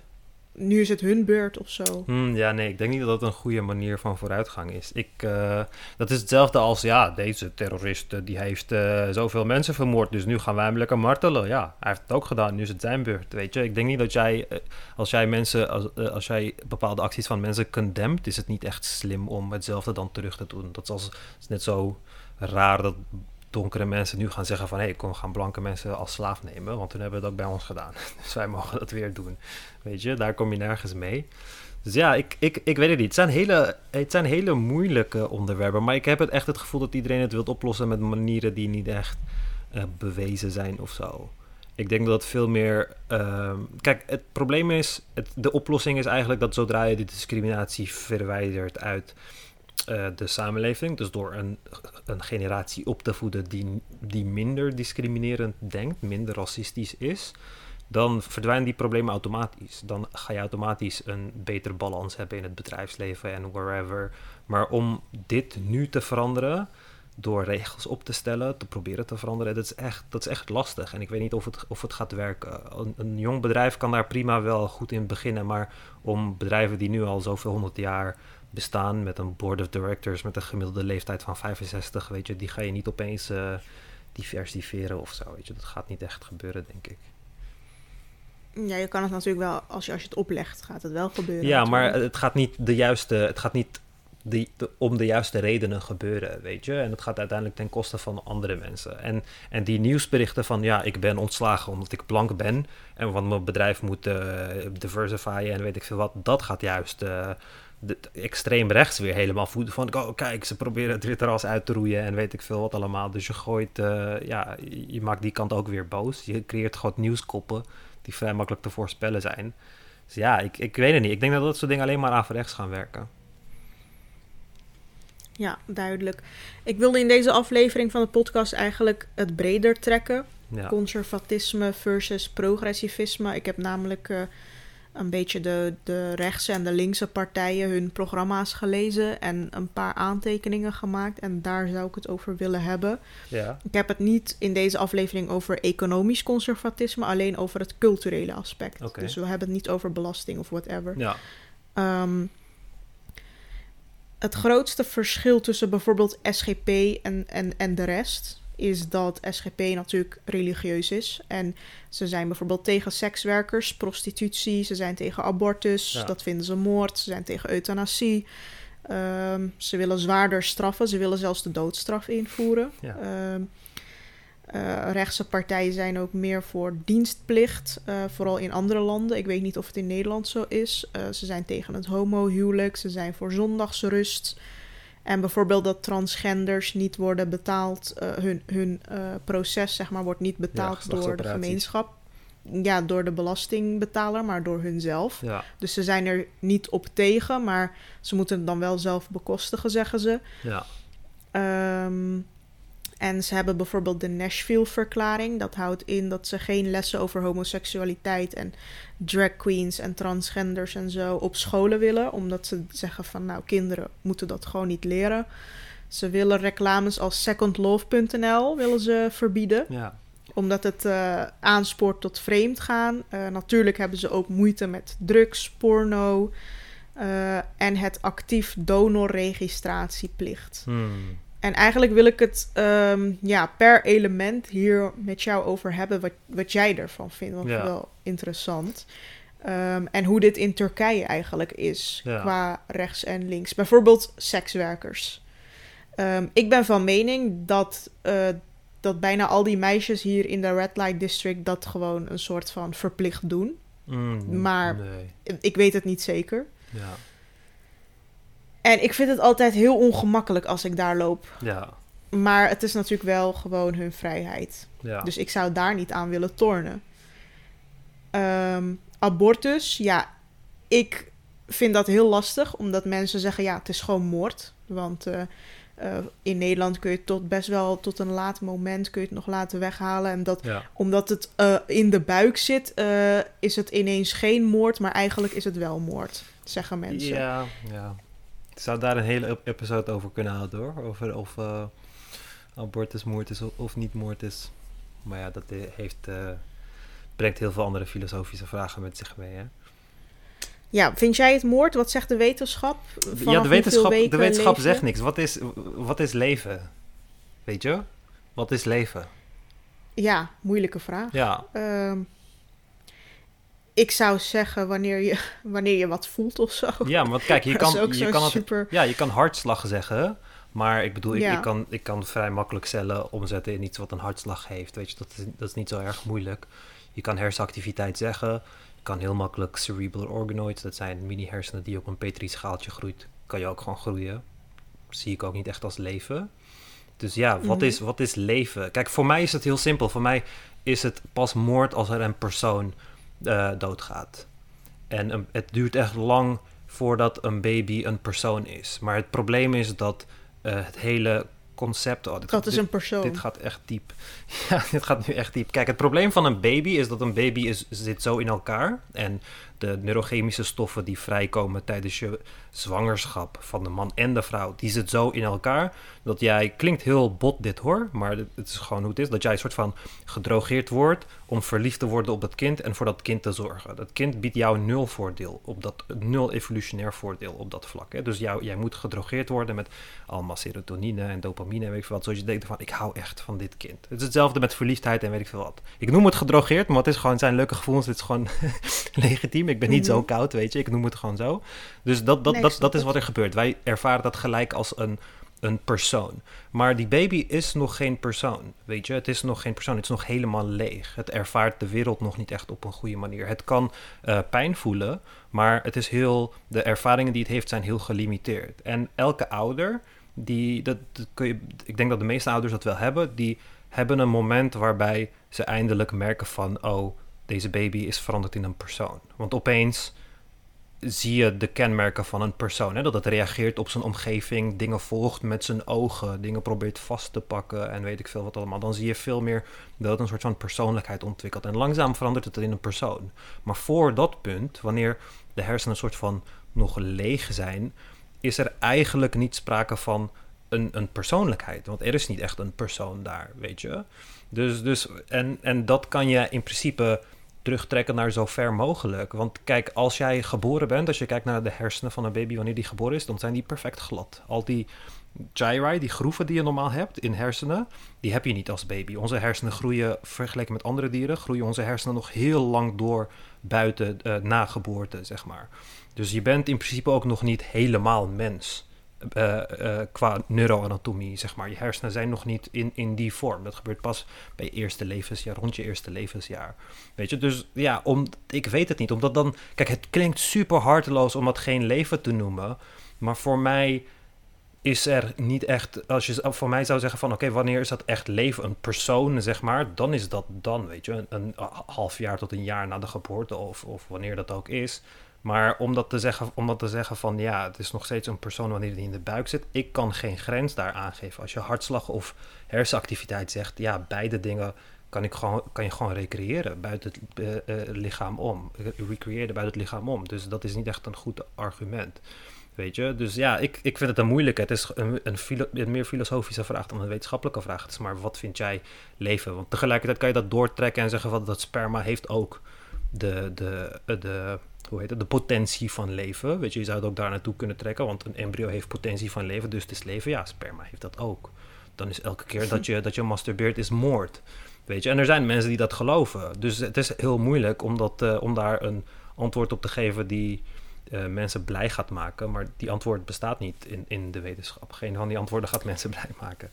nu is het hun beurt of zo. Hmm, ja, nee, ik denk niet dat dat een goede manier van vooruitgang is. Ik, uh, dat is hetzelfde als, ja, deze terrorist die heeft uh, zoveel mensen vermoord, dus nu gaan wij hem lekker martelen. Ja, hij heeft het ook gedaan, nu is het zijn beurt, weet je. Ik denk niet dat jij, als jij mensen, als, als jij bepaalde acties van mensen condemnt, is het niet echt slim om hetzelfde dan terug te doen. Dat is, als, is net zo raar dat donkere mensen nu gaan zeggen van... hé, hey, kom, gaan blanke mensen als slaaf nemen... want toen hebben we dat bij ons gedaan. [LAUGHS] Dus wij mogen dat weer doen. Weet je, daar kom je nergens mee. Dus ja, ik, ik, ik weet het niet. Het zijn, hele, het zijn hele moeilijke onderwerpen... maar ik heb het echt het gevoel dat iedereen het wil oplossen... met manieren die niet echt uh, bewezen zijn of zo. Ik denk dat veel meer... Uh, kijk, het probleem is... Het, de oplossing is eigenlijk dat zodra je de discriminatie verwijdert uit uh, de samenleving. Dus door een, een generatie op te voeden die, die minder discriminerend denkt, minder racistisch is, dan verdwijnen die problemen automatisch. Dan ga je automatisch een betere balans hebben in het bedrijfsleven en wherever. Maar om dit nu te veranderen, door regels op te stellen, te proberen te veranderen, dat is echt, dat is echt lastig. En ik weet niet of het, of het gaat werken. Een, een jong bedrijf kan daar prima wel goed in beginnen, maar om bedrijven die nu al zoveel honderd jaar bestaan met een board of directors met een gemiddelde leeftijd van 65, weet je, die ga je niet opeens uh, diversifieren of zo, weet je. Dat gaat niet echt gebeuren, denk ik. Ja, je kan het natuurlijk wel, als je, als je het oplegt, gaat het wel gebeuren. Ja, maar het gaat niet de juiste, het gaat niet die, om de juiste redenen gebeuren, weet je. En dat gaat uiteindelijk ten koste van andere mensen. En, en die nieuwsberichten van, ja, ik ben ontslagen omdat ik blank ben... en want mijn bedrijf moet uh, diversifyen en weet ik veel wat... dat gaat juist uh, de, extreem rechts weer helemaal voeden van... oh, kijk, ze proberen het witteras uit te roeien en weet ik veel wat allemaal. Dus je gooit, uh, ja, je maakt die kant ook weer boos. Je creëert gewoon nieuwskoppen die vrij makkelijk te voorspellen zijn. Dus ja, ik, ik weet het niet. Ik denk dat dat soort dingen alleen maar averechts gaan werken. Ja, duidelijk. Ik wilde in deze aflevering van de podcast eigenlijk het breder trekken. Conservatisme versus progressivisme. Ik heb namelijk... Uh, een beetje de, de rechtse en de linkse partijen hun programma's gelezen en een paar aantekeningen gemaakt. En daar zou ik het over willen hebben. Ja. Ik heb het niet in deze aflevering over economisch conservatisme, alleen over het culturele aspect. Dus we hebben het niet over belasting of whatever. Ja. Ehm, het grootste verschil tussen bijvoorbeeld SGP en, en, en de rest is dat SGP natuurlijk religieus is. En ze zijn bijvoorbeeld tegen sekswerkers, prostitutie, ze zijn tegen abortus, dat vinden ze moord, ze zijn tegen euthanasie. Um, ze willen zwaarder straffen, ze willen zelfs de doodstraf invoeren. Ja. Um, uh, rechtse partijen zijn ook meer voor dienstplicht, uh, vooral in andere landen. Ik weet niet of het in Nederland zo is. Uh, ze zijn tegen het homohuwelijk, ze zijn voor zondagsrust. En bijvoorbeeld dat transgenders niet worden betaald, uh, hun, hun uh, proces zeg maar wordt niet betaald door de gemeenschap. ja, door de belastingbetaler, maar door hunzelf. Ja, Dus ze zijn er niet op tegen, maar ze moeten het dan wel zelf bekostigen, zeggen ze. ja, Ehm, en ze hebben bijvoorbeeld de Nashville-verklaring. Dat houdt in dat ze geen lessen over homoseksualiteit en drag queens en transgenders en zo op scholen willen. Omdat ze zeggen van nou, kinderen moeten dat gewoon niet leren. Ze willen reclames als secondlove.nl willen ze verbieden ja. omdat het eh, aanspoort tot vreemdgaan. Eh natuurlijk hebben ze ook moeite met drugs, porno eh, en het actief donorregistratieplicht. Hmm. En eigenlijk wil ik het ehm, ja, per element hier met jou over hebben wat, wat jij ervan vindt. Want Ja. wel interessant. Ehm, en hoe dit in Turkije eigenlijk is Ja. qua rechts en links. Bijvoorbeeld sekswerkers. Ehm, ik ben van mening dat, eh, dat bijna al die meisjes hier in de Red Light District dat gewoon een soort van verplicht doen. Hmm, Maar- Nee, Ik weet het niet zeker. ja, En ik vind het altijd heel ongemakkelijk als ik daar loop. ja, Maar het is natuurlijk wel gewoon hun vrijheid. ja. Dus ik zou daar niet aan willen tornen. Ehm, abortus, ja, ik vind dat heel lastig, omdat mensen zeggen, ja, het is gewoon moord. Want eh, eh, in Nederland kun je tot best wel tot een laat moment kun je het nog laten weghalen. En dat, ja. omdat het eh, in de buik zit, is het ineens geen moord, maar eigenlijk is het wel moord, zeggen mensen. Ja, ja. Zou daar een hele ep- episode over kunnen houden hoor. Over of eh, abortus moord is of, niet moord is. Maar ja, dat heeft, eh, brengt heel veel andere filosofische vragen met zich mee. Hè? Ja, vind jij het moord? Wat zegt de wetenschap? Ja, de wetenschap, de wetenschap zegt niks. Wat is, wat is leven? Weet je? Wat is leven? Ja, moeilijke vraag. Ja, Ehm, ik zou zeggen wanneer je, [LAUGHS] wanneer je wat voelt of zo. ja want kijk, je [LAUGHS] kan, je kan het super... Ja, je kan hartslag zeggen. Maar ik bedoel, Ja. ik, kan, ik kan vrij makkelijk cellen omzetten in iets wat een hartslag heeft. Weet je, dat is, dat is niet zo erg moeilijk. Je kan hersenactiviteit zeggen. Je kan heel makkelijk cerebral organoids, dat zijn mini-hersenen die op een Petri-schaaltje groeit, kan je ook gewoon groeien. Zie ik ook niet echt als leven. Dus ja, wat, Mhm. is, wat is leven? Kijk, voor mij is het heel simpel. Voor mij is het pas moord als er een persoon eh, doodgaat. En een- het duurt echt lang voordat een baby een persoon is. Maar het probleem is dat eh, het hele concept... Oh, dit, Dat is dit- een persoon. dit gaat echt diep. [LAUGHS] Ja, dit gaat nu echt diep. Kijk, het probleem van een baby is dat een baby is, zit zo in elkaar. En de neurochemische stoffen die vrijkomen tijdens je zwangerschap van de man en de vrouw, die zit zo in elkaar dat jij, klinkt heel bot dit hoor, maar het is gewoon hoe het is, dat jij een soort van gedrogeerd wordt om verliefd te worden op dat kind en voor dat kind te zorgen. Dat kind biedt jou nul voordeel, op dat, nul evolutionair voordeel op dat vlak. Hè? Dus jij moet gedrogeerd worden met allemaal serotonine en dopamine en weet ik veel wat, zoals je denkt van ik hou echt van dit kind. Het is hetzelfde met verliefdheid en weet ik veel wat. Ik noem het gedrogeerd, maar het is gewoon zijn leuke gevoelens, het is gewoon [LAUGHS] legitiem. Ik ben niet zo Mhm. koud, weet je, ik noem het gewoon zo. Dus dat, dat, Nee, dat, dat is wat er gebeurt. Wij ervaren dat gelijk als een, een persoon. Maar die baby is nog geen persoon, weet je. Het is nog geen persoon, het is nog helemaal leeg. Het ervaart de wereld nog niet echt op een goede manier. Het kan eh, pijn voelen, maar het is heel, de ervaringen die het heeft zijn heel gelimiteerd. En elke ouder, die, dat, dat kun je, ik denk dat de meeste ouders dat wel hebben, die hebben een moment waarbij ze eindelijk merken van, oh, deze baby is veranderd in een persoon. Want opeens zie je de kenmerken van een persoon. Hè? Dat het reageert op zijn omgeving, dingen volgt met zijn ogen, dingen probeert vast te pakken en weet ik veel wat allemaal. Dan zie je veel meer dat het een soort van persoonlijkheid ontwikkelt. En langzaam verandert het in een persoon. Maar voor dat punt, wanneer de hersenen een soort van nog leeg zijn, is er eigenlijk niet sprake van een, een persoonlijkheid. Want er is niet echt een persoon daar, weet je. Dus, dus en, en dat kan je in principe terugtrekken naar zo ver mogelijk. Want kijk, als jij geboren bent, als je kijkt naar de hersenen van een baby wanneer die geboren is, dan zijn die perfect glad. Al die gyri, die groeven die je normaal hebt in hersenen, die heb je niet als baby. Onze hersenen groeien, vergeleken met andere dieren, groeien onze hersenen nog heel lang door buiten uh, na geboorte, zeg maar. Dus je bent in principe ook nog niet helemaal mens. Uh, uh, qua neuroanatomie, zeg maar. Je hersenen zijn nog niet in, in die vorm. Dat gebeurt pas bij eerste levensjaar, rond je eerste levensjaar. Weet je, dus ja, om, ik weet het niet. Omdat dan, kijk, het klinkt super harteloos om het geen leven te noemen. Maar voor mij is er niet echt, als je voor mij zou zeggen van oké, wanneer is dat echt leven, een persoon zeg maar, dan is dat dan, weet je, een, een half jaar tot een jaar na de geboorte of, of wanneer dat ook is. Maar om dat, te zeggen, om dat te zeggen van ja, het is nog steeds een persoon wanneer die in de buik zit, ik kan geen grens daar aangeven. Als je hartslag of hersenactiviteit zegt, ja, beide dingen kan, ik gewoon, kan je gewoon recreëren buiten het uh, lichaam om. Recreëren buiten het lichaam om. Dus dat is niet echt een goed argument. Weet je? Dus ja, ik, ik vind het een moeilijke. Het is een, een, een, meer filosofische vraag dan een wetenschappelijke vraag. Het is maar wat vind jij leven? Want tegelijkertijd kan je dat doortrekken en zeggen van dat sperma heeft ook de, de, de, hoe heet het, de potentie van leven. Weet je, je zou het ook daar naartoe kunnen trekken, want een embryo heeft potentie van leven, dus het is leven. Ja, sperma heeft dat ook. Dan is elke keer dat je, dat je masturbeert is moord. Weet je, en er zijn mensen die dat geloven. Dus het is heel moeilijk om, dat, uh, om daar een antwoord op te geven die uh, mensen blij gaat maken. Maar die antwoord bestaat niet in, in de wetenschap. Geen van die antwoorden gaat mensen blij maken.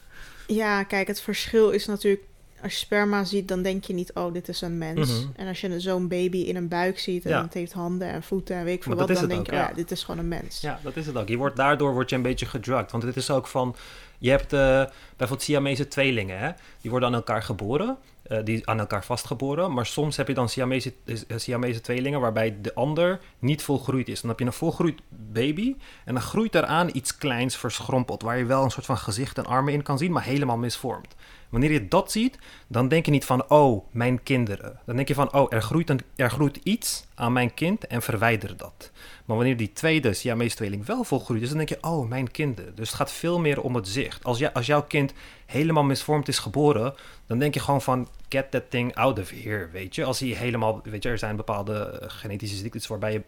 Ja, kijk, het verschil is natuurlijk als je sperma ziet, dan denk je niet, oh, dit is een mens. Mhm. En als je zo'n baby in een buik ziet en het heeft handen en voeten en weet ik veel wat, dan denk je, oh ja. dit is gewoon een mens. Ja, dat is het ook. Je wordt, daardoor word je een beetje gedrukt. Want het is ook van, je hebt uh, bijvoorbeeld Siamese tweelingen, hè? die worden aan elkaar geboren. Uh, die aan elkaar vastgeboren. Maar soms heb je dan Siamese, uh, Siamese tweelingen waarbij de ander niet volgroeid is. Dan heb je een volgroeid baby en dan groeit eraan iets kleins verschrompeld. Waar je wel een soort van gezicht en armen in kan zien, maar helemaal misvormd. Wanneer je dat ziet, dan denk je niet van, oh, mijn kinderen. Dan denk je van, oh, er groeit, er groeit iets aan mijn kind en verwijder dat. Maar wanneer die tweede Siamese tweeling wel volgroeid is, dan denk je, oh, mijn kinderen. Dus het gaat veel meer om het zicht. Als, als jouw kind helemaal misvormd is geboren, dan denk je gewoon van, get that thing out of here, weet je. Als hij helemaal, weet je, er zijn bepaalde eh, genetische ziektes waarbij je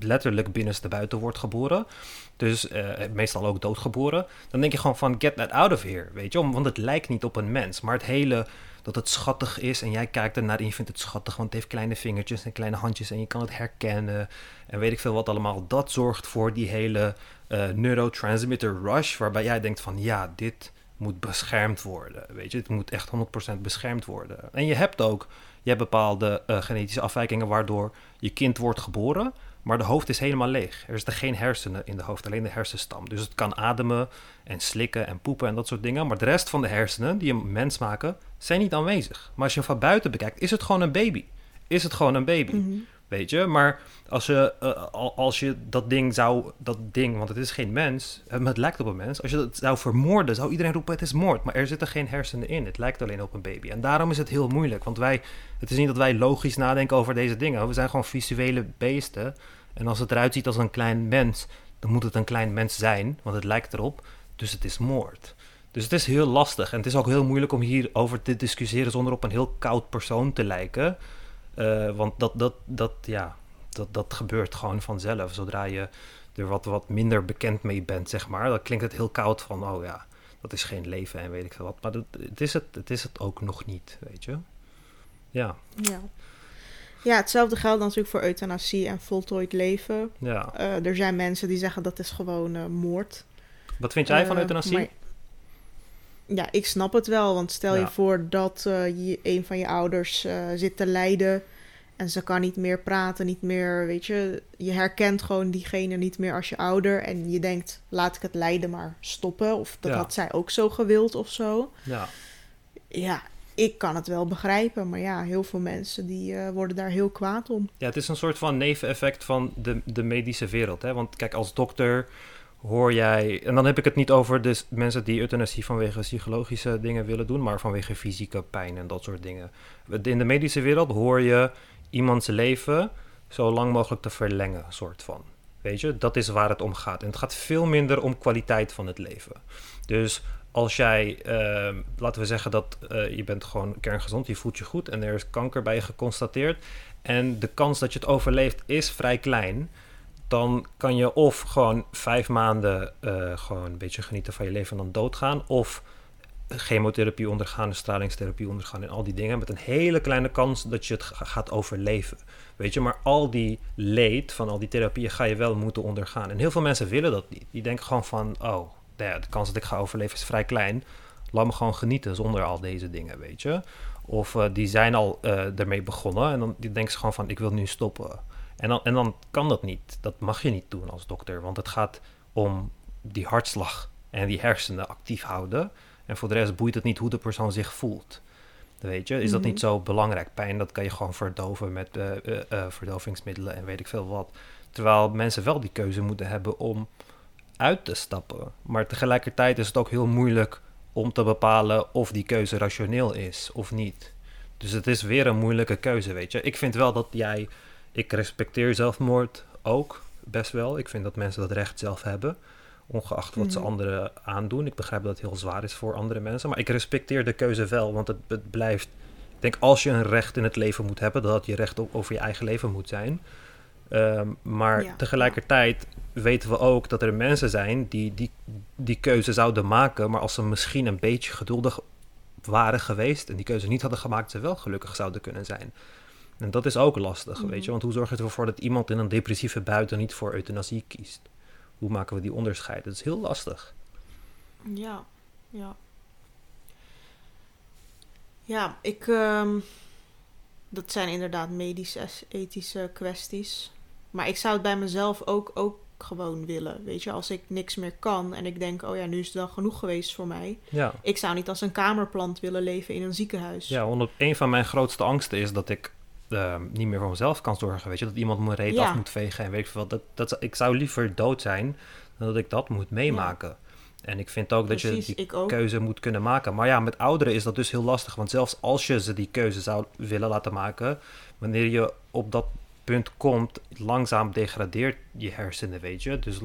letterlijk binnenste buiten wordt geboren. Dus uh, meestal ook doodgeboren. Dan denk je gewoon van, get that out of here, weet je. Want het lijkt niet op een mens, maar het hele dat het schattig is en jij kijkt ernaar en je vindt het schattig, want het heeft kleine vingertjes en kleine handjes en je kan het herkennen en weet ik veel wat allemaal. Dat zorgt voor die hele uh, neurotransmitter rush, waarbij jij denkt van ja, dit moet beschermd worden. Weet je, het moet echt 100% beschermd worden. En je hebt ook, je hebt bepaalde uh, genetische afwijkingen waardoor je kind wordt geboren, maar de hoofd is helemaal leeg. Er zitten geen hersenen in de hoofd, alleen de hersenstam. Dus het kan ademen en slikken en poepen en dat soort dingen. Maar de rest van de hersenen die een mens maken, zijn niet aanwezig. Maar als je van buiten bekijkt, is het gewoon een baby. Is het gewoon een baby. Mhm. Weet je, maar als je, uh, als je dat ding zou, dat ding, want het is geen mens, het lijkt op een mens. Als je dat zou vermoorden, zou iedereen roepen: het is moord. Maar er zitten geen hersenen in. Het lijkt alleen op een baby. En daarom is het heel moeilijk. Want wij, het is niet dat wij logisch nadenken over deze dingen. We zijn gewoon visuele beesten. En als het eruit ziet als een klein mens, dan moet het een klein mens zijn, want het lijkt erop. Dus het is moord. Dus het is heel lastig. En het is ook heel moeilijk om hierover te discussiëren zonder op een heel koud persoon te lijken. Uh, want dat, dat, dat, ja, dat, dat gebeurt gewoon vanzelf. Zodra je er wat, wat minder bekend mee bent, zeg maar. Dan klinkt het heel koud van, oh ja, dat is geen leven en weet ik veel wat. Maar dat, het, is het, het is het ook nog niet, weet je. Ja. Ja. Ja, hetzelfde geldt natuurlijk voor euthanasie en voltooid leven. Ja. Uh, er zijn mensen die zeggen dat is gewoon uh, moord. Wat vind jij van euthanasie? Ja, ik snap het wel. Want stel je voor dat uh, je, een van je ouders uh, zit te lijden. En ze kan niet meer praten, niet meer, weet je. Je herkent gewoon diegene niet meer als je ouder. En je denkt, laat ik het lijden maar stoppen. Of dat had zij ook zo gewild of zo. Ja. Ja, ik kan het wel begrijpen. Maar ja, heel veel mensen die uh, worden daar heel kwaad om. Ja, het is een soort van neveneffect van de, de medische wereld. Hè? Want kijk, als dokter hoor jij, en dan heb ik het niet over de mensen die euthanasie vanwege psychologische dingen willen doen, maar vanwege fysieke pijn en dat soort dingen. In de medische wereld hoor je iemands leven zo lang mogelijk te verlengen, soort van. Weet je, dat is waar het om gaat. En het gaat veel minder om kwaliteit van het leven. Dus als jij, uh, laten we zeggen dat uh, je bent gewoon kerngezond, je voelt je goed en er is kanker bij je geconstateerd. En de kans dat je het overleeft is vrij klein dan kan je of gewoon vijf maanden uh, gewoon een beetje genieten van je leven en dan doodgaan. Of chemotherapie ondergaan, stralingstherapie ondergaan en al die dingen. Met een hele kleine kans dat je het gaat overleven. Weet je, maar al die leed van al die therapieën ga je wel moeten ondergaan. En heel veel mensen willen dat niet. Die denken gewoon van, oh, de kans dat ik ga overleven is vrij klein. Laat me gewoon genieten zonder al deze dingen, weet je. Of uh, die zijn al uh, ermee begonnen en dan die denken ze gewoon van, ik wil nu stoppen. En dan, en dan kan dat niet. Dat mag je niet doen als dokter. Want het gaat om die hartslag en die hersenen actief houden. En voor de rest boeit het niet hoe de persoon zich voelt. Weet je, is dat niet Mhm. zo belangrijk? Pijn, dat kan je gewoon verdoven met eh, eh, eh, verdovingsmiddelen en weet ik veel wat. Terwijl mensen wel die keuze moeten hebben om uit te stappen. Maar tegelijkertijd is het ook heel moeilijk om te bepalen of die keuze rationeel is of niet. Dus het is weer een moeilijke keuze, weet je. Ik vind wel dat jij... Ik respecteer zelfmoord ook, best wel. Ik vind dat mensen dat recht zelf hebben. Ongeacht wat ze Mhm. anderen aandoen. Ik begrijp dat het heel zwaar is voor andere mensen. Maar ik respecteer de keuze wel, want het, het blijft... Ik denk, als je een recht in het leven moet hebben... dat je recht op, over je eigen leven moet zijn. Ehm, maar Ja, tegelijkertijd weten we ook dat er mensen zijn... die die, die keuze zouden maken... maar als ze misschien een beetje geduldig waren geweest... en die keuze niet hadden gemaakt... ze wel gelukkig zouden kunnen zijn. En dat is ook lastig, weet je. Mhm. Want hoe zorg je ervoor dat iemand in een depressieve buiten... niet voor euthanasie kiest? Hoe maken we die onderscheid? Dat is heel lastig. Ja, ja. Ja, ik. ehm, dat zijn inderdaad medisch-ethische kwesties. Maar ik zou het bij mezelf ook, ook gewoon willen. Weet je, als ik niks meer kan en ik denk, oh ja, nu is het wel genoeg geweest voor mij. Ja. Ik zou niet als een kamerplant willen leven in een ziekenhuis. Ja, want een van mijn grootste angsten is dat ik eh, niet meer voor mezelf kan zorgen. Weet je, dat iemand mijn reet Ja. af moet vegen en weet ik veel. wat. Dat, dat, ik zou liever dood zijn dan dat ik dat moet meemaken. En ik vind ook dat je die keuze moet kunnen maken. Maar ja, met ouderen is dat dus heel lastig. Want zelfs als je ze die keuze zou willen laten maken, wanneer je op dat punt komt, langzaam degradeert je hersenen, weet je. Dus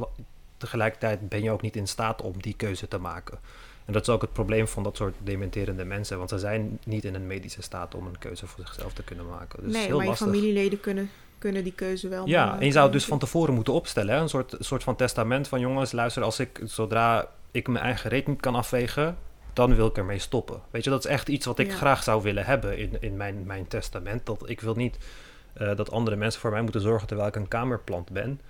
tegelijkertijd ben je ook niet in staat om die keuze te maken. En dat is ook het probleem van dat soort dementerende mensen. Want ze zijn niet in een medische staat om een keuze voor zichzelf te kunnen maken. Dus nee, heel maar je familieleden kunnen, kunnen die keuze wel Ja, maken. en je zou het dus van tevoren moeten opstellen. Hè? Een soort, soort van testament van jongens, luister, als ik zodra ik mijn eigen reet niet kan afvegen, dan wil ik ermee stoppen. Weet je, dat is echt iets wat ik Ja. graag zou willen hebben in, in mijn, mijn testament. Dat ik wil niet eh, dat andere mensen voor mij moeten zorgen terwijl ik een kamerplant ben.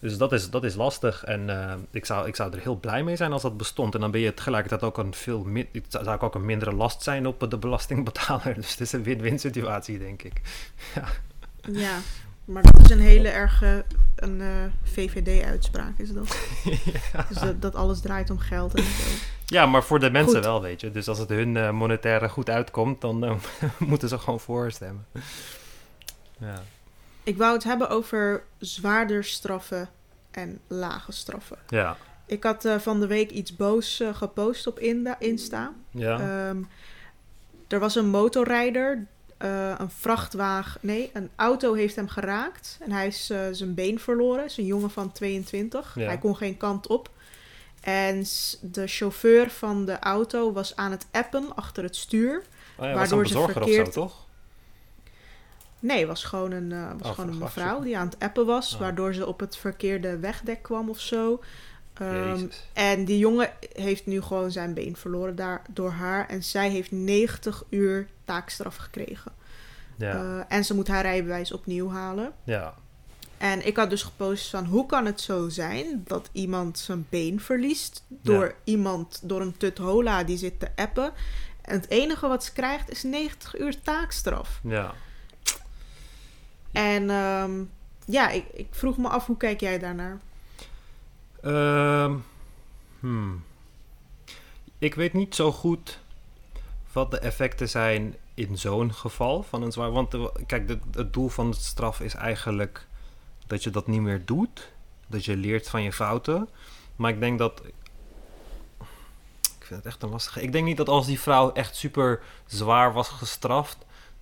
Dus dat is, dat is lastig. En eh, ik, zou, ik zou er heel blij mee zijn als dat bestond. En dan ben je tegelijkertijd ook een veel min- zou ik ook een mindere last zijn op de belastingbetaler. [LAUGHS] Dus het is een win-win situatie, denk ik. [LAUGHS] Ja, maar dat is een hele erge een, eh, VVD-uitspraak, is dat. [LAUGHS] Dus dat, dat alles draait om geld en zo. Ja, maar voor de mensen Goed. wel, weet je. Dus als het hun eh, monetaire goed uitkomt, dan moeten ze gewoon voorstemmen. Ja. Ik wou het hebben over zwaarder straffen en lage straffen. Ja. Ik had eh, van de week iets boos eh, gepost op Insta. Ja. Ehm, er was een motorrijder, eh, een vrachtwagen, nee, een auto heeft hem geraakt. En hij is zijn been verloren. Het is een jongen van 22. Ja. Hij kon geen kant op. En de chauffeur van de auto was aan het appen achter het stuur. oh ja, waardoor ze verkeerd- zo, toch? Nee, was gewoon een, eh, was Oh, gewoon een mevrouw die aan het appen was. Oh. Waardoor ze op het verkeerde wegdek kwam of zo. Ehm, en die jongen heeft nu gewoon zijn been verloren daar, door haar. En zij heeft 90 uur taakstraf gekregen. Ja. Eh, en ze moet haar rijbewijs opnieuw halen. ja. En ik had dus gepost van hoe kan het zo zijn dat iemand zijn been verliest door Ja. iemand, door een tuthola die zit te appen. En het enige wat ze krijgt is 90 uur taakstraf. Ja. En ehm, ja, ik, ik vroeg me af, hoe kijk jij daarnaar? Ehm, hmm. Ik weet niet zo goed wat de effecten zijn in zo'n geval van een zwaar. Want de- kijk, het doel van de straf is eigenlijk dat je dat niet meer doet. Dat je leert van je fouten. Maar ik denk dat. Ik vind het echt een lastige. Ik denk niet dat als die vrouw echt super zwaar was gestraft.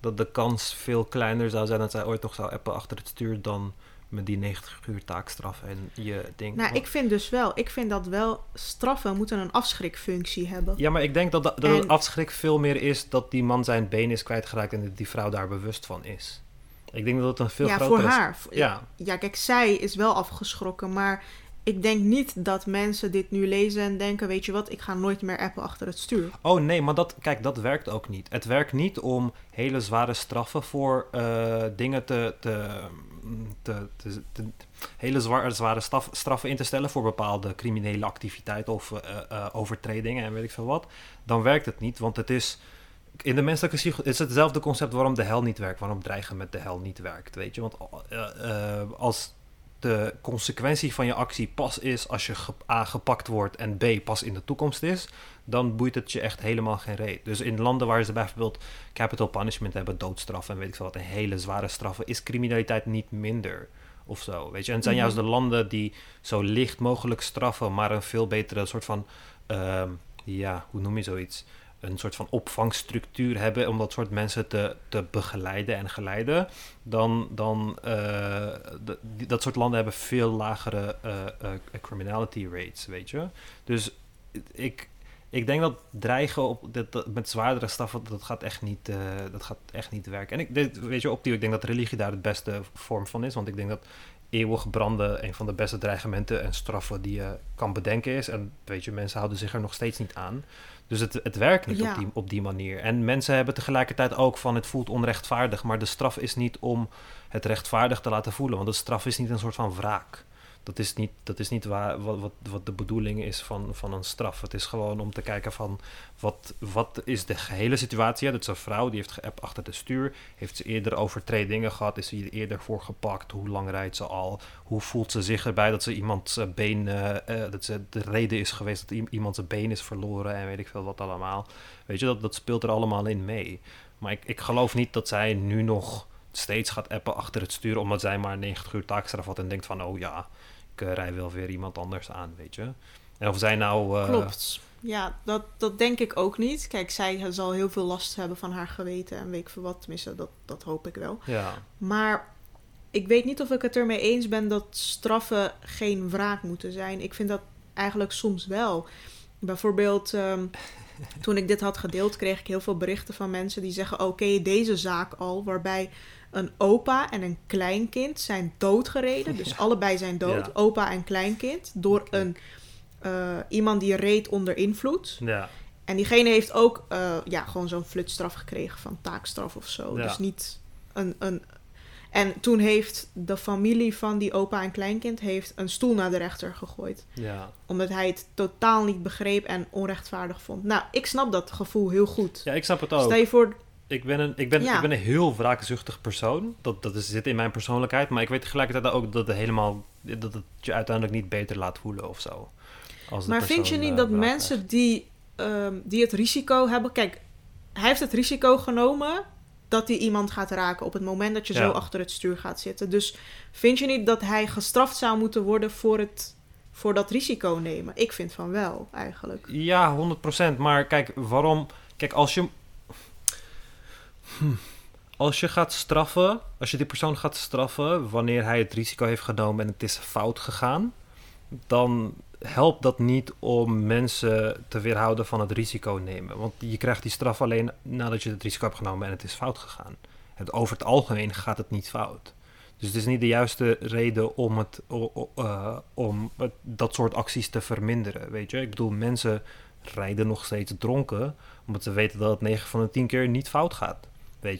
Dat de kans veel kleiner zou zijn dat zij ooit nog zou appen achter het stuur. dan met die 90 uur taakstraf en je ding. Nou, ik vind dus wel, ik vind dat wel straffen moeten een afschrikfunctie hebben. Ja, maar ik denk dat, dat, dat het afschrik veel meer is dat die man zijn been is kwijtgeraakt en dat die vrouw daar bewust van is. Ik denk dat het een veel ja, groter voor haar. Ja, Ja, kijk, zij is wel afgeschrokken, maar ik denk niet dat mensen dit nu lezen en denken, weet je wat, ik ga nooit meer appen achter het stuur. Oh nee, maar dat, kijk, dat werkt ook niet. Het werkt niet om hele zware straffen voor eh, dingen te, te, te, hele zware, zware straffen in te stellen voor bepaalde criminele activiteiten of eh, eh, overtredingen en weet ik veel wat. Dan werkt het niet, want het is in de menselijke psycho is het hetzelfde concept waarom de hel niet werkt, waarom dreigen met de hel niet werkt, weet je? Want als de consequentie van je actie pas is als je A gepakt wordt en B pas in de toekomst is, dan boeit het je echt helemaal geen reet. Dus in landen waar ze bijvoorbeeld capital punishment hebben, doodstraffen en weet ik veel wat, en hele zware straffen, is criminaliteit niet minder of zo. Weet je, en het zijn Mhm. juist de landen die zo licht mogelijk straffen, maar een veel betere soort van, ehm, ja, hoe noem je zoiets? Een soort van opvangstructuur hebben om dat soort mensen te, te begeleiden en geleiden. Dan, dan die- dat soort landen hebben veel lagere eh, eh, criminality rates, weet je. Dus ik, ik denk dat dreigen op, met zwaardere straffen, dat gaat echt niet, dat gaat echt niet werken. En ik, weet je, opnieuw, ik denk dat religie daar de beste vorm van is. Want ik denk dat eeuwig branden een van de beste dreigementen en straffen die je kan bedenken is. En weet je, mensen houden zich er nog steeds niet aan. Dus het, het werkt niet Ja. op, die, op die manier. En mensen hebben tegelijkertijd ook van het voelt onrechtvaardig. Maar de straf is niet om het rechtvaardig te laten voelen. Want de straf is niet een soort van wraak. Dat is niet, dat is niet waar, wat, wat, de bedoeling is van, van een straf. Het is gewoon om te kijken van wat, wat is de gehele situatie. Dat is een vrouw die heeft geappt achter de stuur. Heeft ze eerder overtredingen gehad? Is ze hier eerder voor gepakt? Hoe lang rijdt ze al? Hoe voelt ze zich erbij dat ze iemand zijn been, eh, eh, dat ze de reden is geweest dat iemand zijn been is verloren en weet ik veel wat allemaal. Weet je, dat, dat speelt er allemaal in mee. Maar ik, ik geloof niet dat zij nu nog steeds gaat appen achter het stuur omdat zij maar 90 uur taakstraf had en denkt van oh ja, ik eh, rij wel weer iemand anders aan, weet je. En of zij nou... eh, Klopt. Ja, dat, dat denk ik ook niet. Kijk, zij zal heel veel last hebben van haar geweten en weet ik veel wat. Tenminste, dat, dat hoop ik wel. Ja, Maar ik weet niet of ik het ermee eens ben dat straffen geen wraak moeten zijn. Ik vind dat eigenlijk soms wel. Bijvoorbeeld, ehm, [LAUGHS] toen ik dit had gedeeld, kreeg ik heel veel berichten van mensen die zeggen: Oké, deze zaak al, waarbij een opa en een kleinkind zijn doodgereden. Dus Ja. allebei zijn dood, Ja. opa en kleinkind, door een, eh, iemand die reed onder invloed. ja, En diegene heeft ook eh, ja, gewoon zo'n flutstraf gekregen van taakstraf of zo. Dus niet een, een. En toen heeft de familie van die opa en kleinkind heeft een stoel naar de rechter gegooid. ja. Omdat hij het totaal niet begreep en onrechtvaardig vond. Nou, ik snap dat gevoel heel goed. Ja, ik snap het ook. Stel je voor, Ik ben een, ik ben, Ja. ik ben een heel wraakzuchtig persoon. Dat, dat is, zit in mijn persoonlijkheid. Maar ik weet tegelijkertijd ook dat het helemaal... dat het je uiteindelijk niet beter laat voelen of zo. Als maar vind je niet eh, dat mensen die, ehm, die het risico hebben. Kijk, hij heeft het risico genomen dat hij iemand gaat raken op het moment dat je Ja. zo achter het stuur gaat zitten. Dus vind je niet dat hij gestraft zou moeten worden voor, het, voor dat risico nemen? Ik vind van wel, eigenlijk. Ja, 100%. Maar kijk, waarom... Kijk, als je... Hm. Als je gaat straffen... Als je die persoon gaat straffen... wanneer hij het risico heeft genomen en het is fout gegaan... dan helpt dat niet om mensen te weerhouden van het risico nemen. Want je krijgt die straf alleen nadat je het risico hebt genomen en het is fout gegaan. Het, over het algemeen gaat het niet fout. Dus het is niet de juiste reden om, het, eh, om dat soort acties te verminderen. Weet je, ik bedoel, mensen rijden nog steeds dronken, omdat ze weten dat het 9 van de 10 keer niet fout gaat.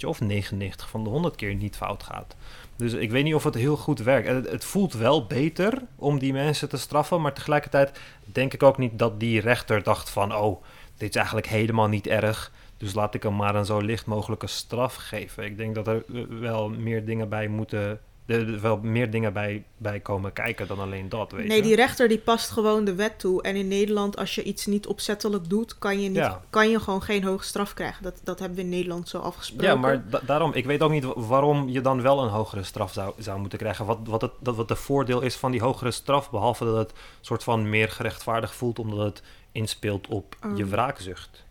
Of 99 van de 100 keer niet fout gaat. Dus ik weet niet of het heel goed werkt. Het, het voelt wel beter om die mensen te straffen, maar tegelijkertijd denk ik ook niet dat die rechter dacht van, oh, dit is eigenlijk helemaal niet erg. Dus laat ik hem maar een zo licht mogelijke straf geven. Ik denk dat er eh, wel meer dingen bij moeten. Er er wel meer dingen bij, bij komen kijken dan alleen dat. Weet nee, je? die rechter die past gewoon de wet toe. En in Nederland, als je iets niet opzettelijk doet, kan je, niet, Ja. kan je gewoon geen hoge straf krijgen. Dat, dat hebben we in Nederland zo afgesproken. Ja, maar da- daarom, ik weet ook niet wa- waarom je dan wel een hogere straf zou, zou moeten krijgen. Wat, wat, het, dat, wat de voordeel is van die hogere straf, behalve dat het soort van meer gerechtvaardigd voelt, omdat het inspeelt op je Oh. wraakzucht.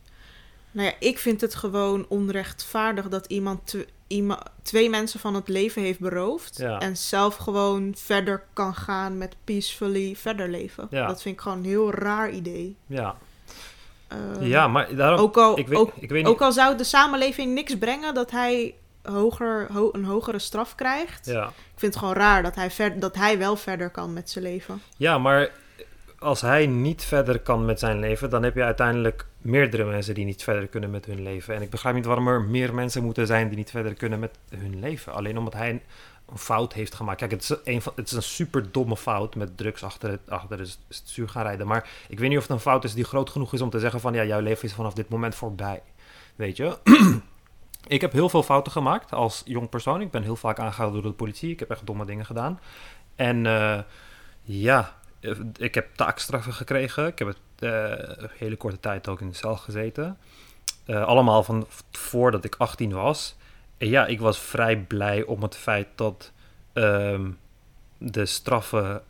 Nou ja, ik vind het gewoon onrechtvaardig dat iemand, tw- iema- twee mensen van het leven heeft beroofd. Ja. En zelf gewoon verder kan gaan met peacefully verder leven. Ja. Dat vind ik gewoon een heel raar idee. Ja, Ehm, ja maar daarom, ook, al, ik weet, ook, ik weet niet. ook al zou de samenleving niks brengen dat hij hoger, ho- een hogere straf krijgt. Ja. Ik vind het gewoon raar dat hij, ver, dat hij wel verder kan met zijn leven. Ja, maar als hij niet verder kan met zijn leven, dan heb je uiteindelijk meerdere mensen die niet verder kunnen met hun leven. En ik begrijp niet waarom er meer mensen moeten zijn die niet verder kunnen met hun leven. Alleen omdat hij een, fout heeft gemaakt. Kijk, het is een, van, het is een super domme fout met drugs achter het, achter het stuur gaan rijden. Maar ik weet niet of het een fout is die groot genoeg is om te zeggen van ja, jouw leven is vanaf dit moment voorbij. Weet je? [CLEARS THROAT] ik heb heel veel fouten gemaakt als jong persoon. Ik ben heel vaak aangehouden door de politie. Ik heb echt domme dingen gedaan. En eh, ja, ik heb taakstraffen gekregen. Ik heb het uh, een hele korte tijd ook in de cel gezeten. allemaal van voordat ik 18 was. En ja, ik was vrij blij om het feit dat ehm, de straffen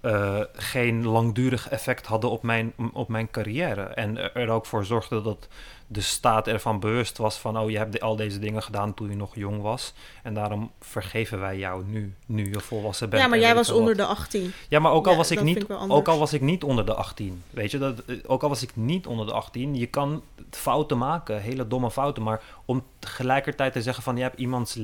geen langdurig effect hadden op mijn, op mijn carrière. En er ook voor zorgde dat de staat ervan bewust was van... oh, je hebt al deze dingen gedaan toen je nog jong was... en daarom vergeven wij jou nu, nu je volwassen bent. Ja, maar jij was onder de 18. Ja, maar ook al, was ik niet, ook al was ik niet onder de 18. Weet je, dat, eh, ook al was ik niet onder de 18... je kan fouten maken, hele domme fouten... maar om tegelijkertijd te zeggen van... je hebt iemands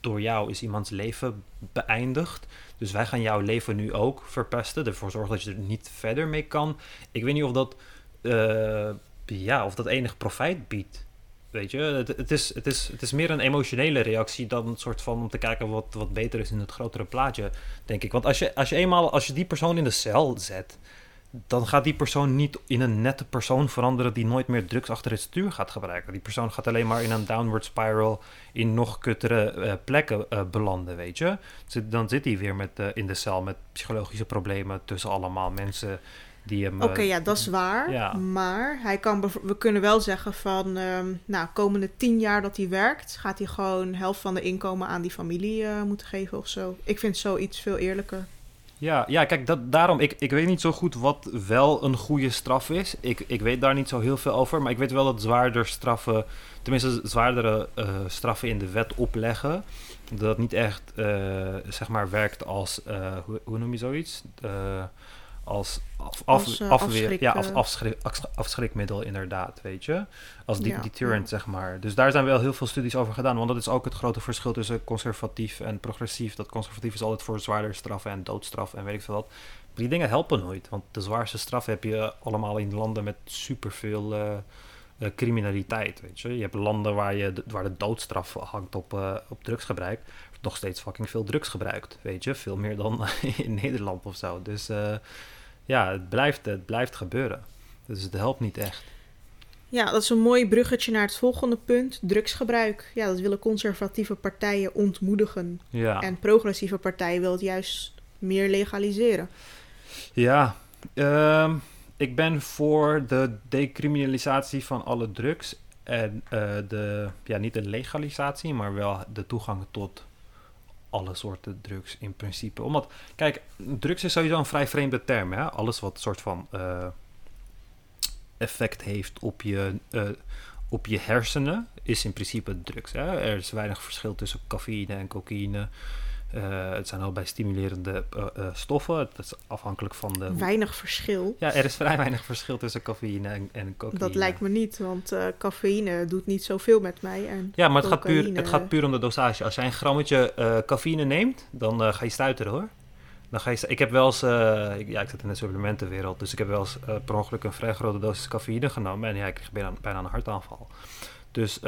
door jou is iemands leven beëindigd... dus wij gaan jouw leven nu ook verpesten... ervoor zorgen dat je er niet verder mee kan. Ik weet niet of dat... Uh, ja, of dat enig profijt biedt. Weet je, het, het, is, het, is, het is meer een emotionele reactie dan een soort van om te kijken wat, wat beter is in het grotere plaatje, denk ik. Want als je, als je eenmaal, als je die persoon in de cel zet, dan gaat die persoon niet in een nette persoon veranderen die nooit meer drugs achter het stuur gaat gebruiken. Die persoon gaat alleen maar in een downward spiral in nog kuttere uh, plekken uh, belanden, weet je. dan zit hij weer met, uh, in de cel met psychologische problemen tussen allemaal mensen Oké, eh, ja, dat is waar. Maar hij kan we kunnen wel zeggen van, um, nou, komende tien jaar dat hij werkt, gaat hij gewoon helft van de inkomen aan die familie uh, moeten geven of zo. Ik vind zoiets veel eerlijker. Ja, ja kijk, dat, daarom, ik, ik weet niet zo goed wat wel een goede straf is. Ik, ik weet daar niet zo heel veel over, maar ik weet wel dat zwaarder straffen, tenminste zwaardere uh, straffen in de wet opleggen, dat niet echt, zeg maar, werkt als, hoe, hoe, noem je zoiets? Als, af, als uh, afweer, ja, als afschrik, afschrikmiddel inderdaad, weet je. Als die, deterrent, zeg maar. Dus daar zijn wel heel veel studies over gedaan. Want dat is ook het grote verschil tussen conservatief en progressief. Dat conservatief is altijd voor zwaarder straffen en doodstraf en weet ik veel wat. Maar die dingen helpen nooit. Want de zwaarste straf heb je allemaal in landen met superveel uh, uh, criminaliteit, weet je. Je hebt landen waar, je, waar de doodstraf hangt op, op drugsgebruik nog steeds fucking veel drugs gebruikt. Weet je, veel meer dan [LAUGHS] in Nederland of zo. Dus uh, ja, het blijft, het blijft gebeuren. Dus het helpt niet echt. Ja, dat is een mooi bruggetje naar het volgende punt: drugsgebruik. Ja, dat willen conservatieve partijen ontmoedigen. Ja. En progressieve partijen willen het juist meer legaliseren. Ja, uh, ik ben voor de decriminalisatie van alle drugs. En uh, de, ja, niet de legalisatie, maar wel de toegang tot alle soorten drugs in principe. Omdat, kijk, drugs is sowieso een vrij vreemde term. Hè? Alles wat soort van uh, effect heeft op je, uh, op je hersenen is in principe drugs. Hè? Er is weinig verschil tussen cafeïne en cocaïne. Uh, het zijn allebei stimulerende uh, uh, stoffen. Het is afhankelijk van de... Weinig verschil? Ja, er is vrij weinig verschil tussen cafeïne en, en cocaïne. Dat lijkt me niet, want cafeïne doet niet zoveel met mij. En ja, maar het gaat, puur, het gaat puur om de dosage. Als jij een grammetje cafeïne neemt, dan ga je stuiteren hoor. Dan ga je, ik heb wel eens, ja, ik zit in de supplementenwereld, dus ik heb wel eens per ongeluk een vrij grote dosis cafeïne genomen en ja, ik kreeg bijna, bijna een hartaanval. Dus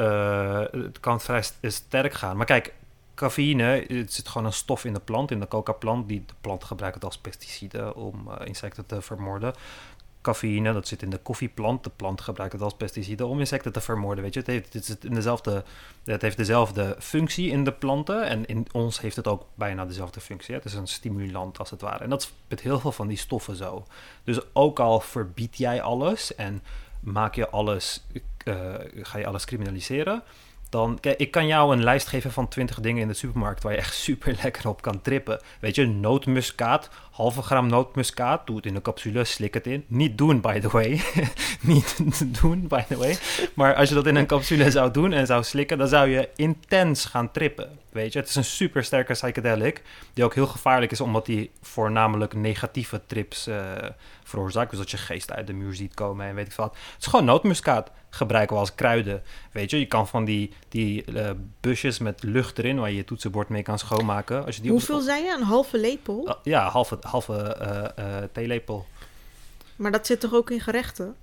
het kan vrij sterk gaan. Maar kijk, cafeïne, het zit gewoon een stof in de plant, in de coca-plant. Die de plant gebruikt als pesticide om uh, insecten te vermoorden. Cafeïne, dat zit in de koffieplant. De plant gebruikt het als pesticide om insecten te vermoorden. Weet je, het heeft, het zit in dezelfde, het heeft dezelfde functie in de planten. En in ons heeft het ook bijna dezelfde functie. Het is een stimulant als het ware. En dat is met heel veel van die stoffen zo. Dus ook al verbied jij alles en maak je alles, uh, ga je alles criminaliseren dan, kijk, ik kan jou een lijst geven van 20 dingen in de supermarkt waar je echt [LAUGHS] super lekker op kan trippen. Weet je, nootmuskaat, halve gram nootmuskaat, doe het in een capsule, slik het in. Niet doen, by the way. [LAUGHS] Niet [LAUGHS] doen, by the way. Maar als je dat in een capsule zou doen en zou slikken, dan zou je intens gaan trippen. Weet je, het is een super sterke psychedelic, die ook heel gevaarlijk is, omdat die voornamelijk negatieve trips uh, veroorzaakt. Dus dat je geest uit de muur ziet komen en weet ik wat. Het is gewoon nootmuskaat gebruiken we als kruiden. Weet je, je kan van die, die uh, busjes met lucht erin waar je je toetsenbord mee kan schoonmaken. Als je die Hoeveel zei je? Een halve lepel? Uh, ja, halve, halve uh, theelepel. Maar dat zit toch ook in gerechten?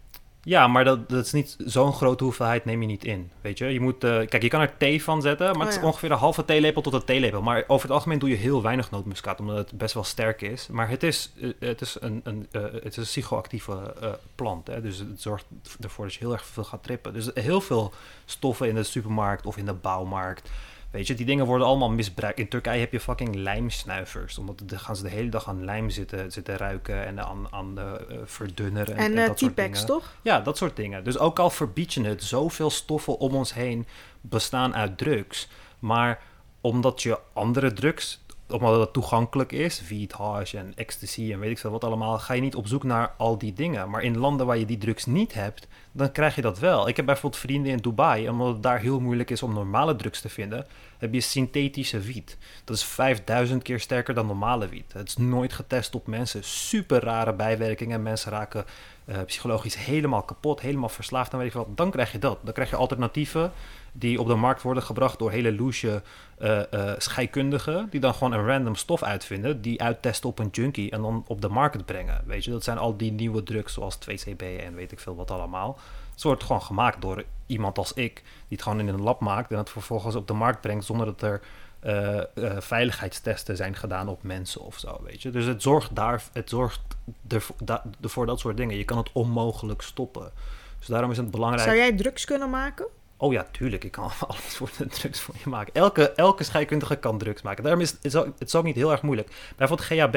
Ja, maar dat, dat is niet zo'n grote hoeveelheid neem je niet in. Weet je, je moet, uh, kijk, je kan er thee van zetten, maar het is oh ongeveer een halve theelepel tot een theelepel. Maar over het algemeen doe je heel weinig nootmuskaat, omdat het best wel sterk is. Maar het is, uh, het is een, een, uh, het is een psychoactieve plant, hè? dus het zorgt ervoor dat je heel erg veel gaat trippen. Dus heel veel stoffen in de supermarkt of in de bouwmarkt Weet je, die dingen worden allemaal misbruikt. In Turkije heb je fucking lijmsnuivers. Omdat dan gaan ze de hele dag aan lijm zitten, zitten ruiken en aan, aan de uh, verdunneren. En, en uh, dat soort T-Pex, dingen. toch? Ja, dat soort dingen. Dus ook al verbied je het, zoveel stoffen om ons heen bestaan uit drugs. Maar omdat je andere drugs, omdat het toegankelijk is, wiet, hash en ecstasy en weet ik veel wat allemaal, ga je niet op zoek naar al die dingen. Maar in landen waar je die drugs niet hebt, dan krijg je dat wel. Ik heb bijvoorbeeld vrienden in Dubai, omdat het daar heel moeilijk is om normale drugs te vinden, heb je synthetische wiet. Dat is 5000 keer sterker dan normale wiet. Het is nooit getest op mensen. Super rare bijwerkingen. Mensen raken uh, psychologisch helemaal kapot, helemaal verslaafd en weet wat. Dan krijg je dat. Dan krijg je alternatieven die op de markt worden gebracht door hele loesje uh, uh, scheikundigen, die dan gewoon een random stof uitvinden, die uittesten op een junkie en dan op de markt brengen. Weet je, dat zijn al die nieuwe drugs zoals 2CB en weet ik veel wat allemaal. Het wordt gewoon gemaakt door iemand als ik, die het gewoon in een lab maakt en het vervolgens op de markt brengt zonder dat er uh, veiligheidstesten zijn gedaan op mensen of zo, weet je. Dus het zorgt daar, het zorgt ervoor, da, voor dat soort dingen. Je kan het onmogelijk stoppen. Dus daarom is het belangrijk. Zou jij drugs kunnen maken? Oh ja, tuurlijk. Ik kan [LAUGHS] alles voor de drugs voor je maken. Elke, elke scheikundige kan drugs maken. Daarom is het, ook, het is ook niet heel erg moeilijk. Bijvoorbeeld GHB,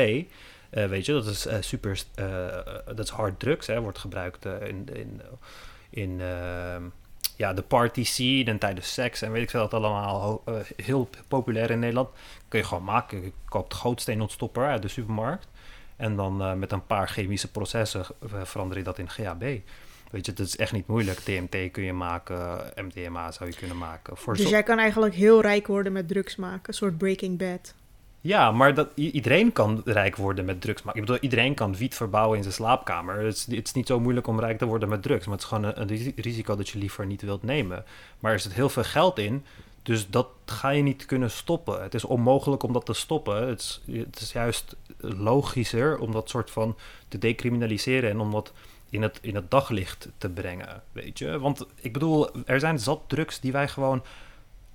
uh, weet je, dat is uh, super, uh, dat is hard drugs, hè, wordt gebruikt in, in, in ehm, ja, de party scene en tijdens seks en weet ik veel dat allemaal heel populair in Nederland. Kun je gewoon maken. Je koopt gootsteenontstopper uit de supermarkt. En dan met een paar chemische processen verander je dat in GHB. Weet je, het is echt niet moeilijk. DMT kun je maken, MDMA zou je kunnen maken. Voor dus jij kan eigenlijk heel rijk worden met drugs maken, een soort Breaking Bad. Ja, maar dat, iedereen kan rijk worden met drugs maken. Ik bedoel, iedereen kan wiet verbouwen in zijn slaapkamer. Het is, het is niet zo moeilijk om rijk te worden met drugs. Maar het is gewoon een, een risico dat je liever niet wilt nemen. Maar er zit heel veel geld in. Dus dat ga je niet kunnen stoppen. Het is onmogelijk om dat te stoppen. Het is, het is juist logischer om dat soort van te decriminaliseren en om dat in het, in het daglicht te brengen, weet je. Want ik bedoel, er zijn zat drugs die wij gewoon...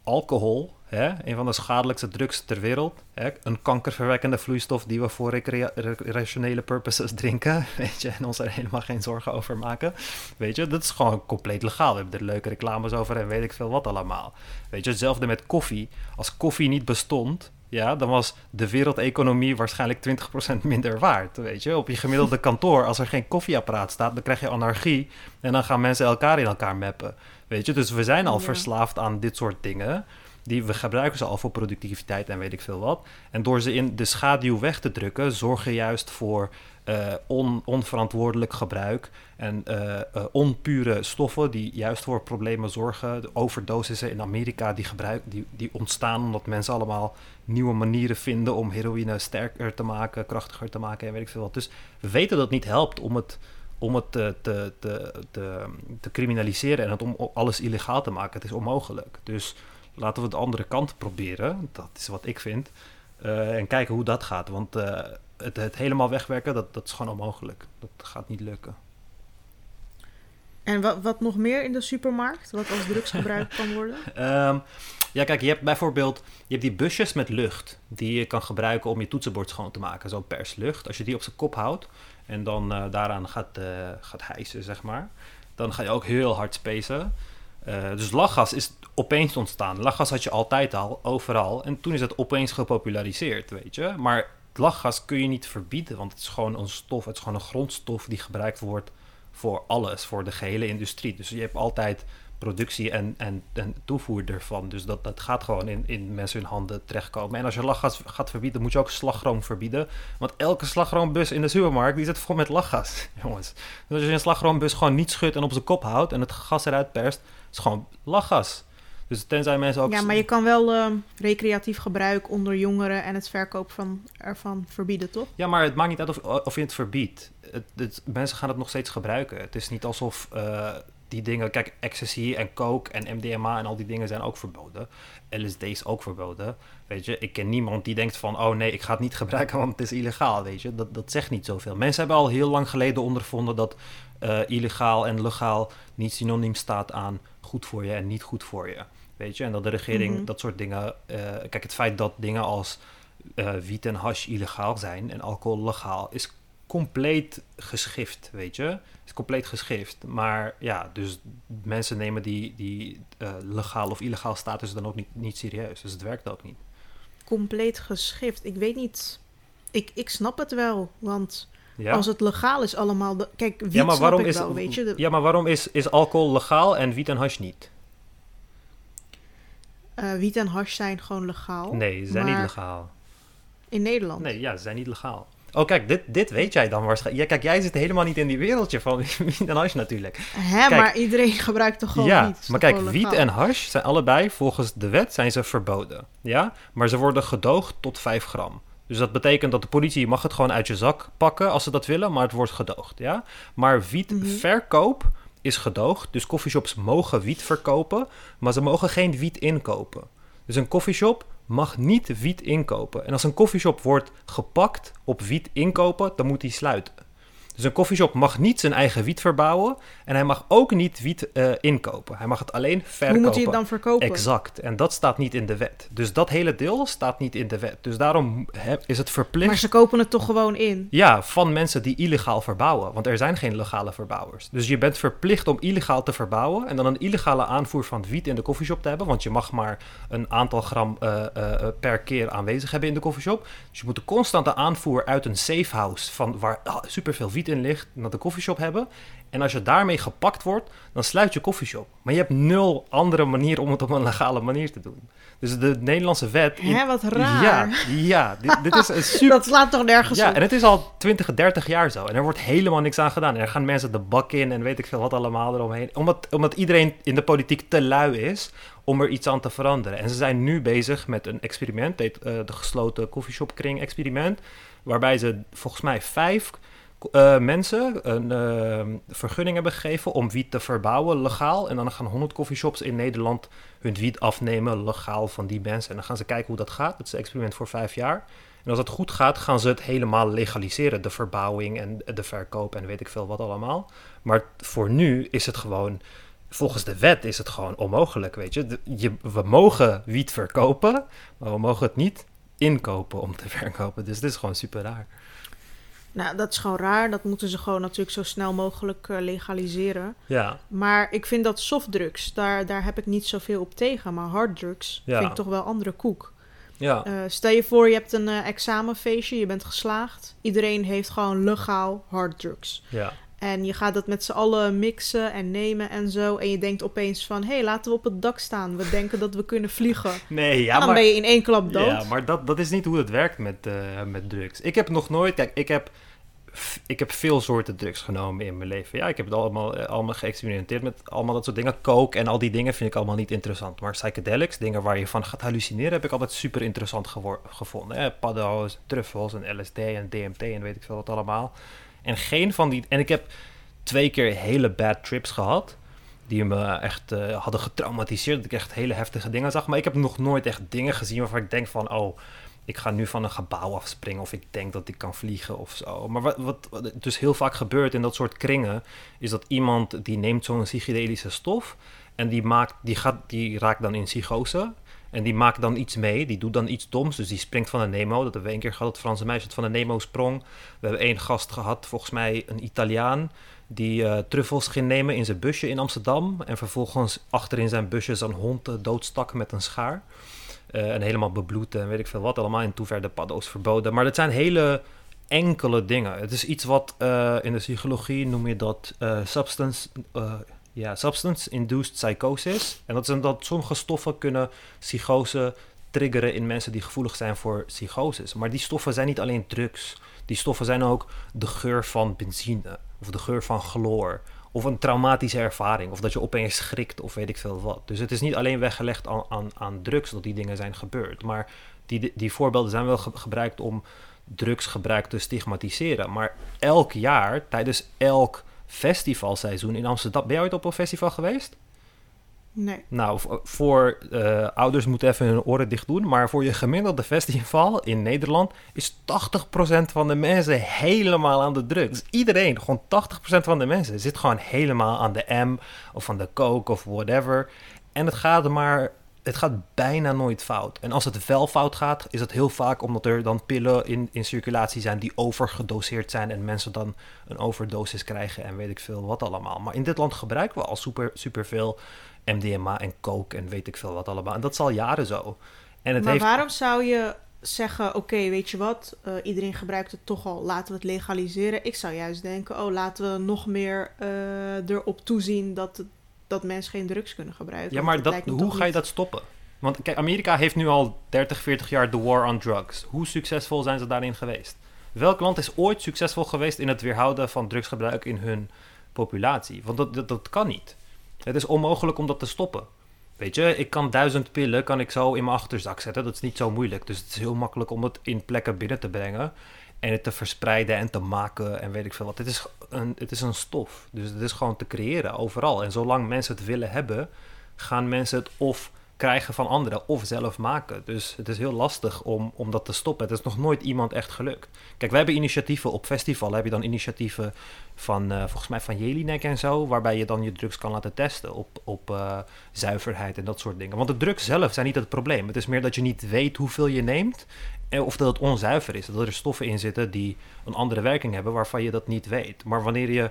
Alcohol, hè, een van de schadelijkste drugs ter wereld. Hè, een kankerverwekkende vloeistof die we voor recrea recreationele purposes drinken. [LAUGHS] Weet je, en ons er helemaal geen zorgen over maken. Weet je, dat is gewoon compleet legaal. We hebben er leuke reclames over en weet ik veel wat allemaal. Weet je, hetzelfde met koffie. Als koffie niet bestond, ja, dan was de wereldeconomie waarschijnlijk 20% [LAUGHS] minder waard. Weet je, op je gemiddelde kantoor, als er geen koffieapparaat staat, dan krijg je anarchie. En dan gaan mensen elkaar in elkaar mappen. Weet je, dus we zijn al ja. verslaafd aan dit soort dingen. Die, we gebruiken ze al voor productiviteit en weet ik veel wat. En door ze in de schaduw weg te drukken, zorg je juist voor uh, on, onverantwoordelijk gebruik en uh, uh, onpure stoffen die juist voor problemen zorgen. De overdosissen in Amerika die, gebruik, die, die ontstaan omdat mensen allemaal nieuwe manieren vinden om heroïne sterker te maken, krachtiger te maken en weet ik veel wat. Dus we weten dat het niet helpt om het, om het te, te, te, te, criminaliseren en het om alles illegaal te maken. Het is onmogelijk. Dus laten we de andere kant proberen. Dat is wat ik vind. En kijken hoe dat gaat. Want het, het, helemaal wegwerken, dat, dat is gewoon onmogelijk. Dat gaat niet lukken. En wat, wat nog meer in de supermarkt? Wat als drugs [LAUGHS] gebruikt kan worden? um, ja, kijk, je hebt bijvoorbeeld je hebt die busjes met lucht. Die je kan gebruiken om je toetsenbord schoon te maken. Zo perslucht. Als je die op zijn kop houdt en dan uh, daaraan gaat, gaat hijsen, zeg maar. Dan ga je ook heel hard spacen. dus lachgas is opeens ontstaan. Lachgas had je altijd al, overal. En toen is het opeens gepopulariseerd, weet je. Maar lachgas kun je niet verbieden, want het is gewoon een stof, het is gewoon een grondstof die gebruikt wordt voor alles, voor de gehele industrie. Dus je hebt altijd productie en, en, en toevoer ervan. Dus dat, dat gaat gewoon in, in mensen hun handen terechtkomen. En als je lachgas gaat verbieden, moet je ook slagroom verbieden. Want elke slagroombus in de supermarkt, die zit vol met lachgas, [LAUGHS] jongens. Dus als je een slagroombus gewoon niet schudt en op zijn kop houdt en het gas eruit perst, is gewoon lachgas. Dus tenzij mensen ook... Ja, maar je kan wel uh, recreatief gebruik onder jongeren en het verkoop van, ervan verbieden, toch? Ja, maar het maakt niet uit of, of je het verbiedt. Het, het, mensen gaan het nog steeds gebruiken. Het is niet alsof uh, die dingen... Kijk, ecstasy en coke en MDMA en al die dingen zijn ook verboden. LSD is ook verboden. Weet je, ik ken niemand die denkt van... Oh nee, ik ga het niet [LAUGHS] gebruiken, want het is illegaal, weet je. Dat, dat zegt niet zoveel. Mensen hebben al heel lang geleden ondervonden dat uh, illegaal en legaal niet synoniem staat aan goed voor je en niet goed voor je. Weet je, en dat de regering mm -hmm. dat soort dingen. Uh, kijk, het feit dat dingen als uh, wiet en hash illegaal zijn en alcohol legaal is compleet geschift, weet je. Is compleet geschift. Maar ja, dus mensen nemen die, die eh, legaal of illegaal status dan ook niet, niet serieus. Dus het werkt ook niet. Compleet geschift. Ik weet niet. Ik, ik snap het wel, want Ja, als het legaal is allemaal... De, kijk, wiet ja maar waarom, is, wel, weet je. De- ja, maar waarom is, is alcohol legaal en wiet en hash niet? Eh, wiet en hash zijn gewoon legaal. Nee, ze zijn niet legaal. In Nederland. Nee, ja, ze zijn niet legaal. Oh, kijk, dit, dit weet jij dan waarschijnlijk. Ja, kijk, jij zit helemaal niet in die wereldje van [LAUGHS] wiet en hash natuurlijk. Hè, Kijk. maar iedereen gebruikt toch gewoon ja, wiet? Maar kijk, wiet en hash zijn allebei volgens de wet zijn ze verboden. Ja, maar ze worden gedoogd tot 5 gram. Dus dat betekent dat de politie mag het gewoon uit je zak pakken als ze dat willen, maar het wordt gedoogd. Ja, maar wietverkoop is gedoogd. Dus coffeeshops mogen wiet verkopen, maar ze mogen geen wiet inkopen. Dus een coffeeshop mag niet wiet inkopen. En als een coffeeshop wordt gepakt op wiet inkopen, dan moet die sluiten. Dus een coffeeshop mag niet zijn eigen wiet verbouwen en hij mag ook niet wiet eh, inkopen. Hij mag het alleen verkopen. Hoe moet hij het dan verkopen? Exact. En dat staat niet in de wet. Dus dat hele deel staat niet in de wet. Dus daarom he- is het verplicht. Maar ze kopen het toch gewoon in? Ja, van mensen die illegaal verbouwen. Want er zijn geen legale verbouwers. Dus je bent verplicht om illegaal te verbouwen. En dan een illegale aanvoer van wiet in de koffieshop te hebben. Want je mag maar een aantal gram eh, eh, per keer aanwezig hebben in de koffieshop. Dus je moet een constante aanvoer uit een safehouse. Van waar ah, superveel wiet in ligt. Naar de koffieshop hebben. En als je daarmee gepakt wordt, dan sluit je koffieshop. Maar je hebt nul andere manier om het op een legale manier te doen. Dus de Nederlandse wet. in- Hè, wat raar. Ja, ja dit, dit is een [LAUGHS] super Dat slaat toch nergens ja, op? en het is al 20, 30 jaar zo. En er wordt helemaal niks aan gedaan. En er gaan mensen de bak in en weet ik veel wat allemaal eromheen. Omdat, omdat iedereen in de politiek te lui is om er iets aan te veranderen. En ze zijn nu bezig met een experiment. Eh, de gesloten koffieshop kring experiment. Waarbij ze volgens mij vijf eh, mensen een eh, vergunning hebben gegeven om wiet te verbouwen legaal. En dan gaan 100 coffeeshops in Nederland hun wiet afnemen legaal van die mensen. En dan gaan ze kijken hoe dat gaat. Het is een experiment voor vijf jaar. En als het goed gaat, gaan ze het helemaal legaliseren. De verbouwing en de verkoop en weet ik veel wat allemaal. Maar voor nu is het gewoon, volgens de wet is het gewoon onmogelijk, weet je. Je we mogen wiet verkopen, maar we mogen het niet inkopen om te [LAUGHS] verkopen. Dus dit is gewoon super raar. Nou, dat is gewoon raar. Dat moeten ze gewoon natuurlijk zo snel mogelijk eh, legaliseren. Ja, Maar ik vind dat softdrugs, daar, daar heb ik niet zoveel op tegen. Maar harddrugs Ja. vind ik toch wel andere koek. ja, Eh, stel je voor, je hebt een eh, examenfeestje, je bent geslaagd. Iedereen heeft gewoon legaal harddrugs. ja. En je gaat dat met z'n allen mixen en nemen en zo. En je denkt opeens van, hé, hey, laten we op het dak staan. We denken dat we kunnen vliegen. [LAUGHS] Nee, ja, en dan maar... ben je in één klap dood. Ja, maar dat, dat is niet hoe het werkt met, eh, met drugs. Ik heb nog nooit... Kijk, ik heb, ik heb veel soorten drugs genomen in mijn leven. Ja, ik heb het allemaal, eh, allemaal geëxperimenteerd met allemaal dat soort dingen. Coke en al die dingen vind ik allemaal niet interessant. Maar psychedelics, dingen waar je van gaat hallucineren... heb ik altijd super interessant gevonden. Hè? Paddo's, truffels en LSD en DMT en weet ik veel wat allemaal. En geen van die... En ik heb twee keer hele bad trips gehad die me echt eh, hadden getraumatiseerd. Dat ik echt hele heftige dingen zag. Maar ik heb nog nooit echt dingen gezien waarvan ik denk van... oh, ik ga nu van een gebouw afspringen... of ik denk dat ik kan vliegen of zo. Maar wat, wat, wat dus heel vaak gebeurt in dat soort kringen... is dat iemand die neemt zo'n psychedelische stof... en die, maakt, die, gaat, die raakt dan in psychose... En die maakt dan iets mee, die doet dan iets doms. Dus die springt van een Nemo. Dat hebben we één keer gehad, het Franse meisje dat van een Nemo sprong. We hebben één gast gehad, volgens mij een Italiaan die eh, truffels ging nemen in zijn busje in Amsterdam. En vervolgens achter in zijn busje zijn hond eh, doodstak met een schaar. Eh, en helemaal bebloed en weet ik veel wat allemaal. En toen werden paddo's verboden. Maar dat zijn hele enkele dingen. Het is iets wat in de psychologie noem je dat substance... ja, substance-induced psychosis. En dat is dat sommige stoffen kunnen psychose triggeren in mensen die gevoelig zijn voor psychoses. Maar die stoffen zijn niet alleen drugs. Die stoffen zijn ook de geur van benzine of de geur van chloor of een traumatische ervaring of dat je opeens schrikt of weet ik veel wat. Dus het is niet alleen weggelegd aan, aan, aan drugs dat die dingen zijn gebeurd, maar die, die voorbeelden zijn wel ge- gebruikt om drugsgebruik te stigmatiseren. Maar elk jaar, tijdens elk festivalseizoen in Amsterdam... Ben jij ooit op een festival geweest? Nee. Nou, voor eh, ouders moeten even hun oren dicht doen. Maar voor je gemiddelde festival in Nederland is 80% van de mensen helemaal aan de drugs. Iedereen, gewoon 80% van de mensen zit gewoon helemaal aan de M of aan de coke of whatever. En het gaat maar het gaat bijna nooit fout. En als het wel fout gaat, is het heel vaak omdat er dan pillen in, in circulatie zijn die overgedoseerd zijn en mensen dan een overdosis krijgen en weet ik veel wat allemaal. Maar in dit land gebruiken we al super, super veel MDMA en coke en weet ik veel wat allemaal. En dat is al jaren zo. En het maar heeft... waarom zou je zeggen, oké, weet je wat, uh, iedereen gebruikt het toch al, laten we het legaliseren. Ik zou juist denken, oh, laten we nog meer uh, erop toezien dat, dat mensen geen drugs kunnen gebruiken. Ja, maar dat, hoe ga je dat stoppen? Want kijk, Amerika heeft nu al 30, 40 jaar de war on drugs. Hoe succesvol zijn ze daarin geweest? Welk land is ooit succesvol geweest in het weerhouden van drugsgebruik in hun populatie? Want dat, dat, dat kan niet. Het is onmogelijk om dat te stoppen. Weet je, ik kan duizend pillen kan ik zo in mijn achterzak zetten. Dat is niet zo moeilijk. Dus het is heel makkelijk om het in plekken binnen te brengen. En het te verspreiden en te maken en weet ik veel wat. Het is het is een stof. Dus het is gewoon te creëren overal. En zolang mensen het willen hebben, gaan mensen het of krijgen van anderen of zelf maken. Dus het is heel lastig om, om dat te stoppen. Het is nog nooit iemand echt gelukt. Kijk, we hebben initiatieven op festivals. Heb je dan initiatieven van, uh, volgens mij van Jelinek en zo, waarbij je dan je drugs kan laten testen op, op uh, zuiverheid en dat soort dingen. Want de drugs zelf zijn niet het probleem. Het is meer dat je niet weet hoeveel je neemt of dat het onzuiver is. Dat er stoffen in zitten die een andere werking hebben waarvan je dat niet weet. Maar wanneer je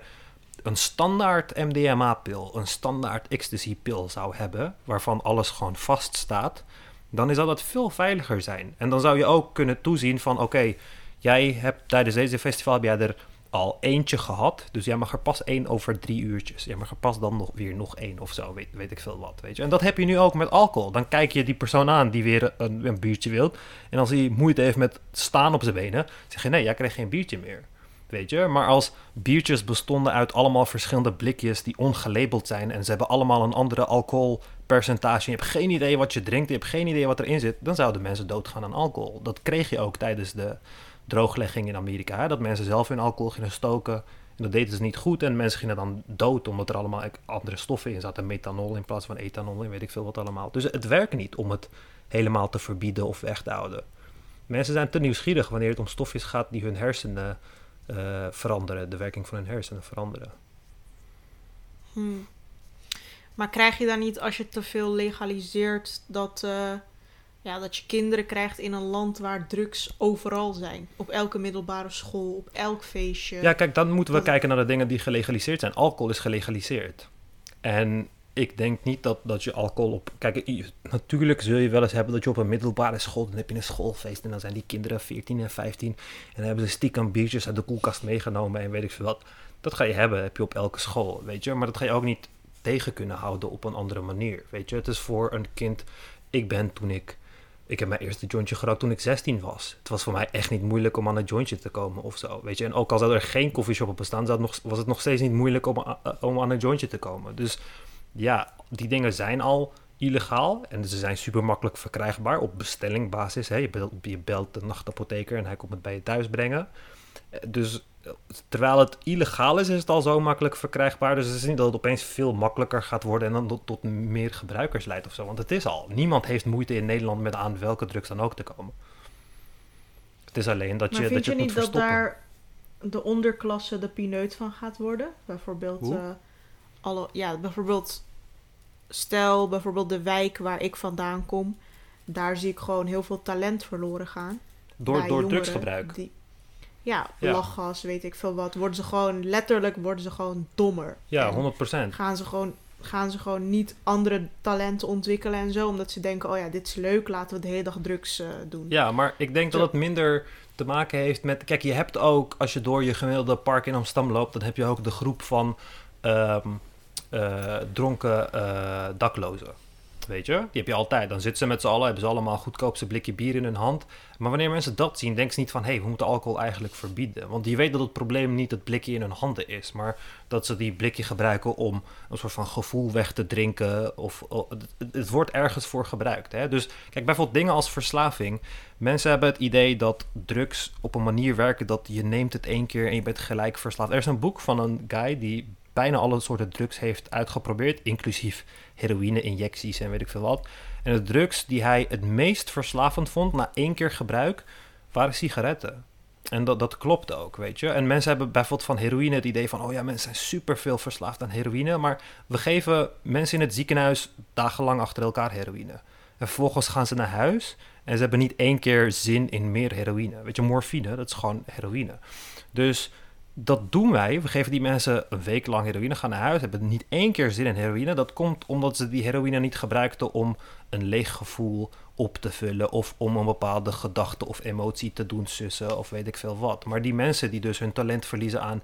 een standaard MDMA-pil, een standaard ecstasy-pil zou hebben, waarvan alles gewoon vaststaat, dan is dat veel veiliger zijn. En dan zou je ook kunnen toezien van, oké, jij hebt tijdens deze festival heb er al eentje gehad, dus jij mag er pas één over drie uurtjes. Jij mag er pas dan nog weer nog één of zo, weet, weet ik veel wat, weet je. En dat heb je nu ook met alcohol. Dan kijk je die persoon aan die weer een, een biertje wil, en als hij moeite heeft met staan op zijn benen, zeg je nee, jij krijgt geen biertje meer weet je. Maar als biertjes bestonden uit allemaal verschillende blikjes die ongelabeld zijn en ze hebben allemaal een andere alcoholpercentage, je hebt geen idee wat je drinkt, je hebt geen idee wat erin zit, dan zouden mensen doodgaan aan alcohol. Dat kreeg je ook tijdens de drooglegging in Amerika, dat mensen zelf hun alcohol gingen stoken. En dat deden ze niet goed en mensen gingen dan dood omdat er allemaal andere stoffen in zaten. Methanol in plaats van ethanol en weet ik veel wat allemaal. Dus het werkt niet om het helemaal te verbieden of weg te houden. Mensen zijn te nieuwsgierig wanneer het om stofjes gaat die hun hersenen uh, veranderen, de werking van hun hersenen veranderen. Hmm. Maar krijg je dan niet als je te veel legaliseert dat, uh, ja, dat je kinderen krijgt in een land waar drugs overal zijn? Op elke middelbare school, op elk feestje. Ja, kijk, dan moeten we kijken naar de dingen die gelegaliseerd zijn. Alcohol is gelegaliseerd. En ik denk niet dat, dat je alcohol op. Kijk, natuurlijk zul je wel eens hebben dat je op een middelbare school. dan heb je een schoolfeest. en dan zijn die kinderen 14 en 15. en dan hebben ze stiekem biertjes uit de koelkast meegenomen. en weet ik veel wat. Dat ga je hebben, heb je op elke school, weet je. Maar dat ga je ook niet tegen kunnen houden op een andere manier, weet je. Het is voor een kind. Ik ben toen ik. Ik heb mijn eerste jointje gerookt toen ik 16 was. Het was voor mij echt niet moeilijk om aan een jointje te komen of zo. Weet je, en ook al zou er geen koffieshop op bestaan, was het nog steeds niet moeilijk om, om aan een jointje te komen. Dus ja, die dingen zijn al illegaal en ze zijn super makkelijk verkrijgbaar op bestellingbasis. Hè. Je, belt, je belt de nachtapotheker en hij komt het bij je thuis brengen. Dus terwijl het illegaal is, is het al zo makkelijk verkrijgbaar. Dus het is niet dat het opeens veel makkelijker gaat worden en dan tot, tot meer gebruikers leidt of zo. Want het is al. Niemand heeft moeite in Nederland met aan welke drugs dan ook te komen. Het is alleen dat je, dat je, je niet dat daar de onderklasse de pineut van gaat worden? Bijvoorbeeld alle, ja, bijvoorbeeld, stel bijvoorbeeld de wijk waar ik vandaan kom, daar zie ik gewoon heel veel talent verloren gaan. Door, door drugsgebruik. Die, ja, ja, lachgas, weet ik veel wat. Worden ze gewoon, letterlijk worden ze gewoon dommer. Ja, 100%. Gaan ze gewoon gaan ze gewoon niet andere talenten ontwikkelen en zo. Omdat ze denken, oh ja, dit is leuk, laten we de hele dag drugs uh, doen. Ja, maar ik denk dat het minder te maken heeft met... Kijk, je hebt ook, als je door je gemiddelde park in Amsterdam loopt... dan heb je ook de groep van um, uh, dronken uh, daklozen. Weet je, die heb je altijd. Dan zitten ze met z'n allen, hebben ze allemaal goedkoopste blikje bier in hun hand. Maar wanneer mensen dat zien, denken ze niet van... hé, hey, we moeten alcohol eigenlijk verbieden. Want die weet dat het probleem niet het blikje in hun handen is... maar dat ze die blikje gebruiken om een soort van gevoel weg te drinken... of het, wordt ergens voor gebruikt. Hè? Dus kijk, bijvoorbeeld dingen als verslaving. Mensen hebben het idee dat drugs op een manier werken... dat je neemt het één keer en je bent gelijk verslaafd. Er is een boek van een guy die bijna alle soorten drugs heeft uitgeprobeerd, inclusief heroïne-injecties en weet ik veel wat. En de drugs die hij het meest verslavend vond na één keer gebruik, waren sigaretten. En dat, dat klopt ook, weet je. En mensen hebben bijvoorbeeld van heroïne het idee van... oh ja, mensen zijn superveel verslaafd aan heroïne... maar we geven mensen in het ziekenhuis dagenlang achter elkaar heroïne. En vervolgens gaan ze naar huis en ze hebben niet één keer zin in meer heroïne. Weet je, morfine, dat is gewoon heroïne. Dus dat doen wij. We geven die mensen een week lang heroïne, gaan naar huis, hebben niet één keer zin in heroïne. Dat komt omdat ze die heroïne niet gebruikten om een leeg gevoel op te vullen of om een bepaalde gedachte of emotie te doen sussen of weet ik veel wat. Maar die mensen die dus hun talent verliezen aan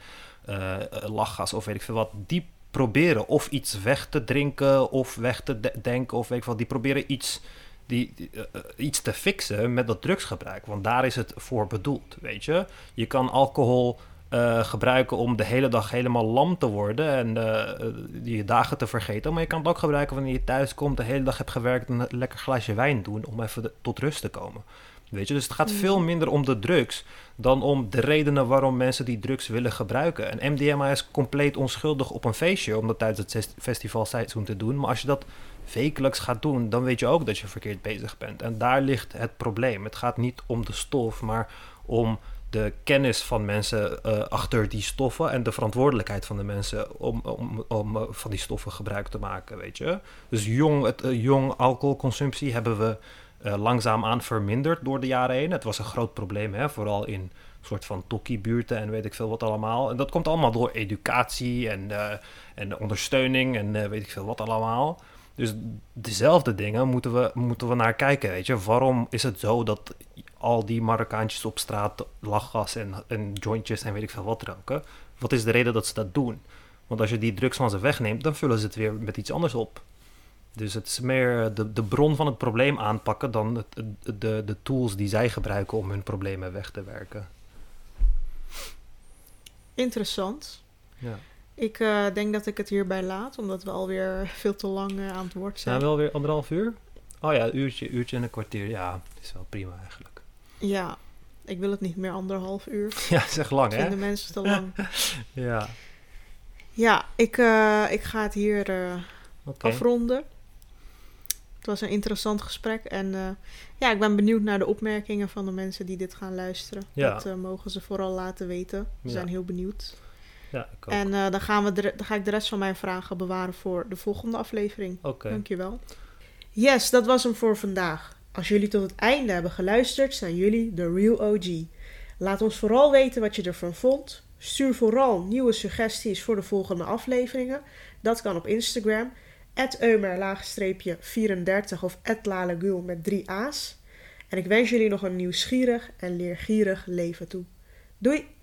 uh, lachgas of weet ik veel wat, die proberen of iets weg te drinken of weg te denken of weet ik wat, die proberen iets, die, uh, iets te fixen met dat drugsgebruik. Want daar is het voor bedoeld, weet je. Je kan alcohol uh, gebruiken om de hele dag helemaal lam te worden en uh, je dagen te vergeten. Maar je kan het ook gebruiken wanneer je thuis komt, de hele dag hebt gewerkt en een lekker glaasje wijn doen om even tot rust te komen. Weet je, dus het gaat mm. veel minder om de drugs dan om de redenen waarom mensen die drugs willen gebruiken. En MDMA is compleet onschuldig op een feestje om dat tijdens het festivalseizoen te doen. Maar als je dat wekelijks gaat doen, dan weet je ook dat je verkeerd bezig bent. En daar ligt het probleem. Het gaat niet om de stof, maar om de kennis van mensen uh, achter die stoffen en de verantwoordelijkheid van de mensen om, om, om uh, van die stoffen gebruik te maken, weet je. Dus jong, het, uh, jong alcoholconsumptie hebben we langzaamaan verminderd door de jaren heen. Het was een groot probleem, hè, vooral in soort van tokkiebuurten en weet ik veel wat allemaal. En dat komt allemaal door educatie en, en ondersteuning en weet ik veel wat allemaal. Dus dezelfde dingen moeten we, moeten we naar kijken, weet je. Waarom is het zo dat al die Marokkaantjes op straat lachgas en, en jointjes en weet ik veel wat roken. Wat is de reden dat ze dat doen? Want als je die drugs van ze wegneemt, dan vullen ze het weer met iets anders op. Dus het is meer de, de bron van het probleem aanpakken dan het, de, de tools die zij gebruiken om hun problemen weg te werken. Interessant. Ja. Ik uh, denk dat ik het hierbij laat, omdat we alweer veel te lang uh, aan het woord zijn. Zijn we alweer anderhalf uur? Oh ja, uurtje, uurtje en een kwartier. Ja, is wel prima eigenlijk. Ja, ik wil het niet meer anderhalf uur. [LAUGHS] Ja, zeg lang hè? Vinden mensen te lang. [LAUGHS] ja. Ja, ik, uh, ik ga het hier uh, okay. afronden. Het was een interessant gesprek. En uh, ja, ik ben benieuwd naar de opmerkingen van de mensen die dit gaan luisteren. Ja. Dat mogen ze vooral laten weten. We ja. zijn heel benieuwd. Ja, ik ook. En dan, gaan we de, dan ga ik de rest van mijn vragen bewaren voor de volgende aflevering. Oké. Okay. Dankjewel. Yes, dat was hem voor vandaag. Als jullie tot het einde hebben geluisterd, zijn jullie de real OG. Laat ons vooral weten wat je ervan vond. Stuur vooral nieuwe suggesties voor de volgende afleveringen. Dat kan op Instagram. eumer-34 of @lalegul met drie a's. En ik wens jullie nog een nieuwsgierig en leergierig leven toe. Doei!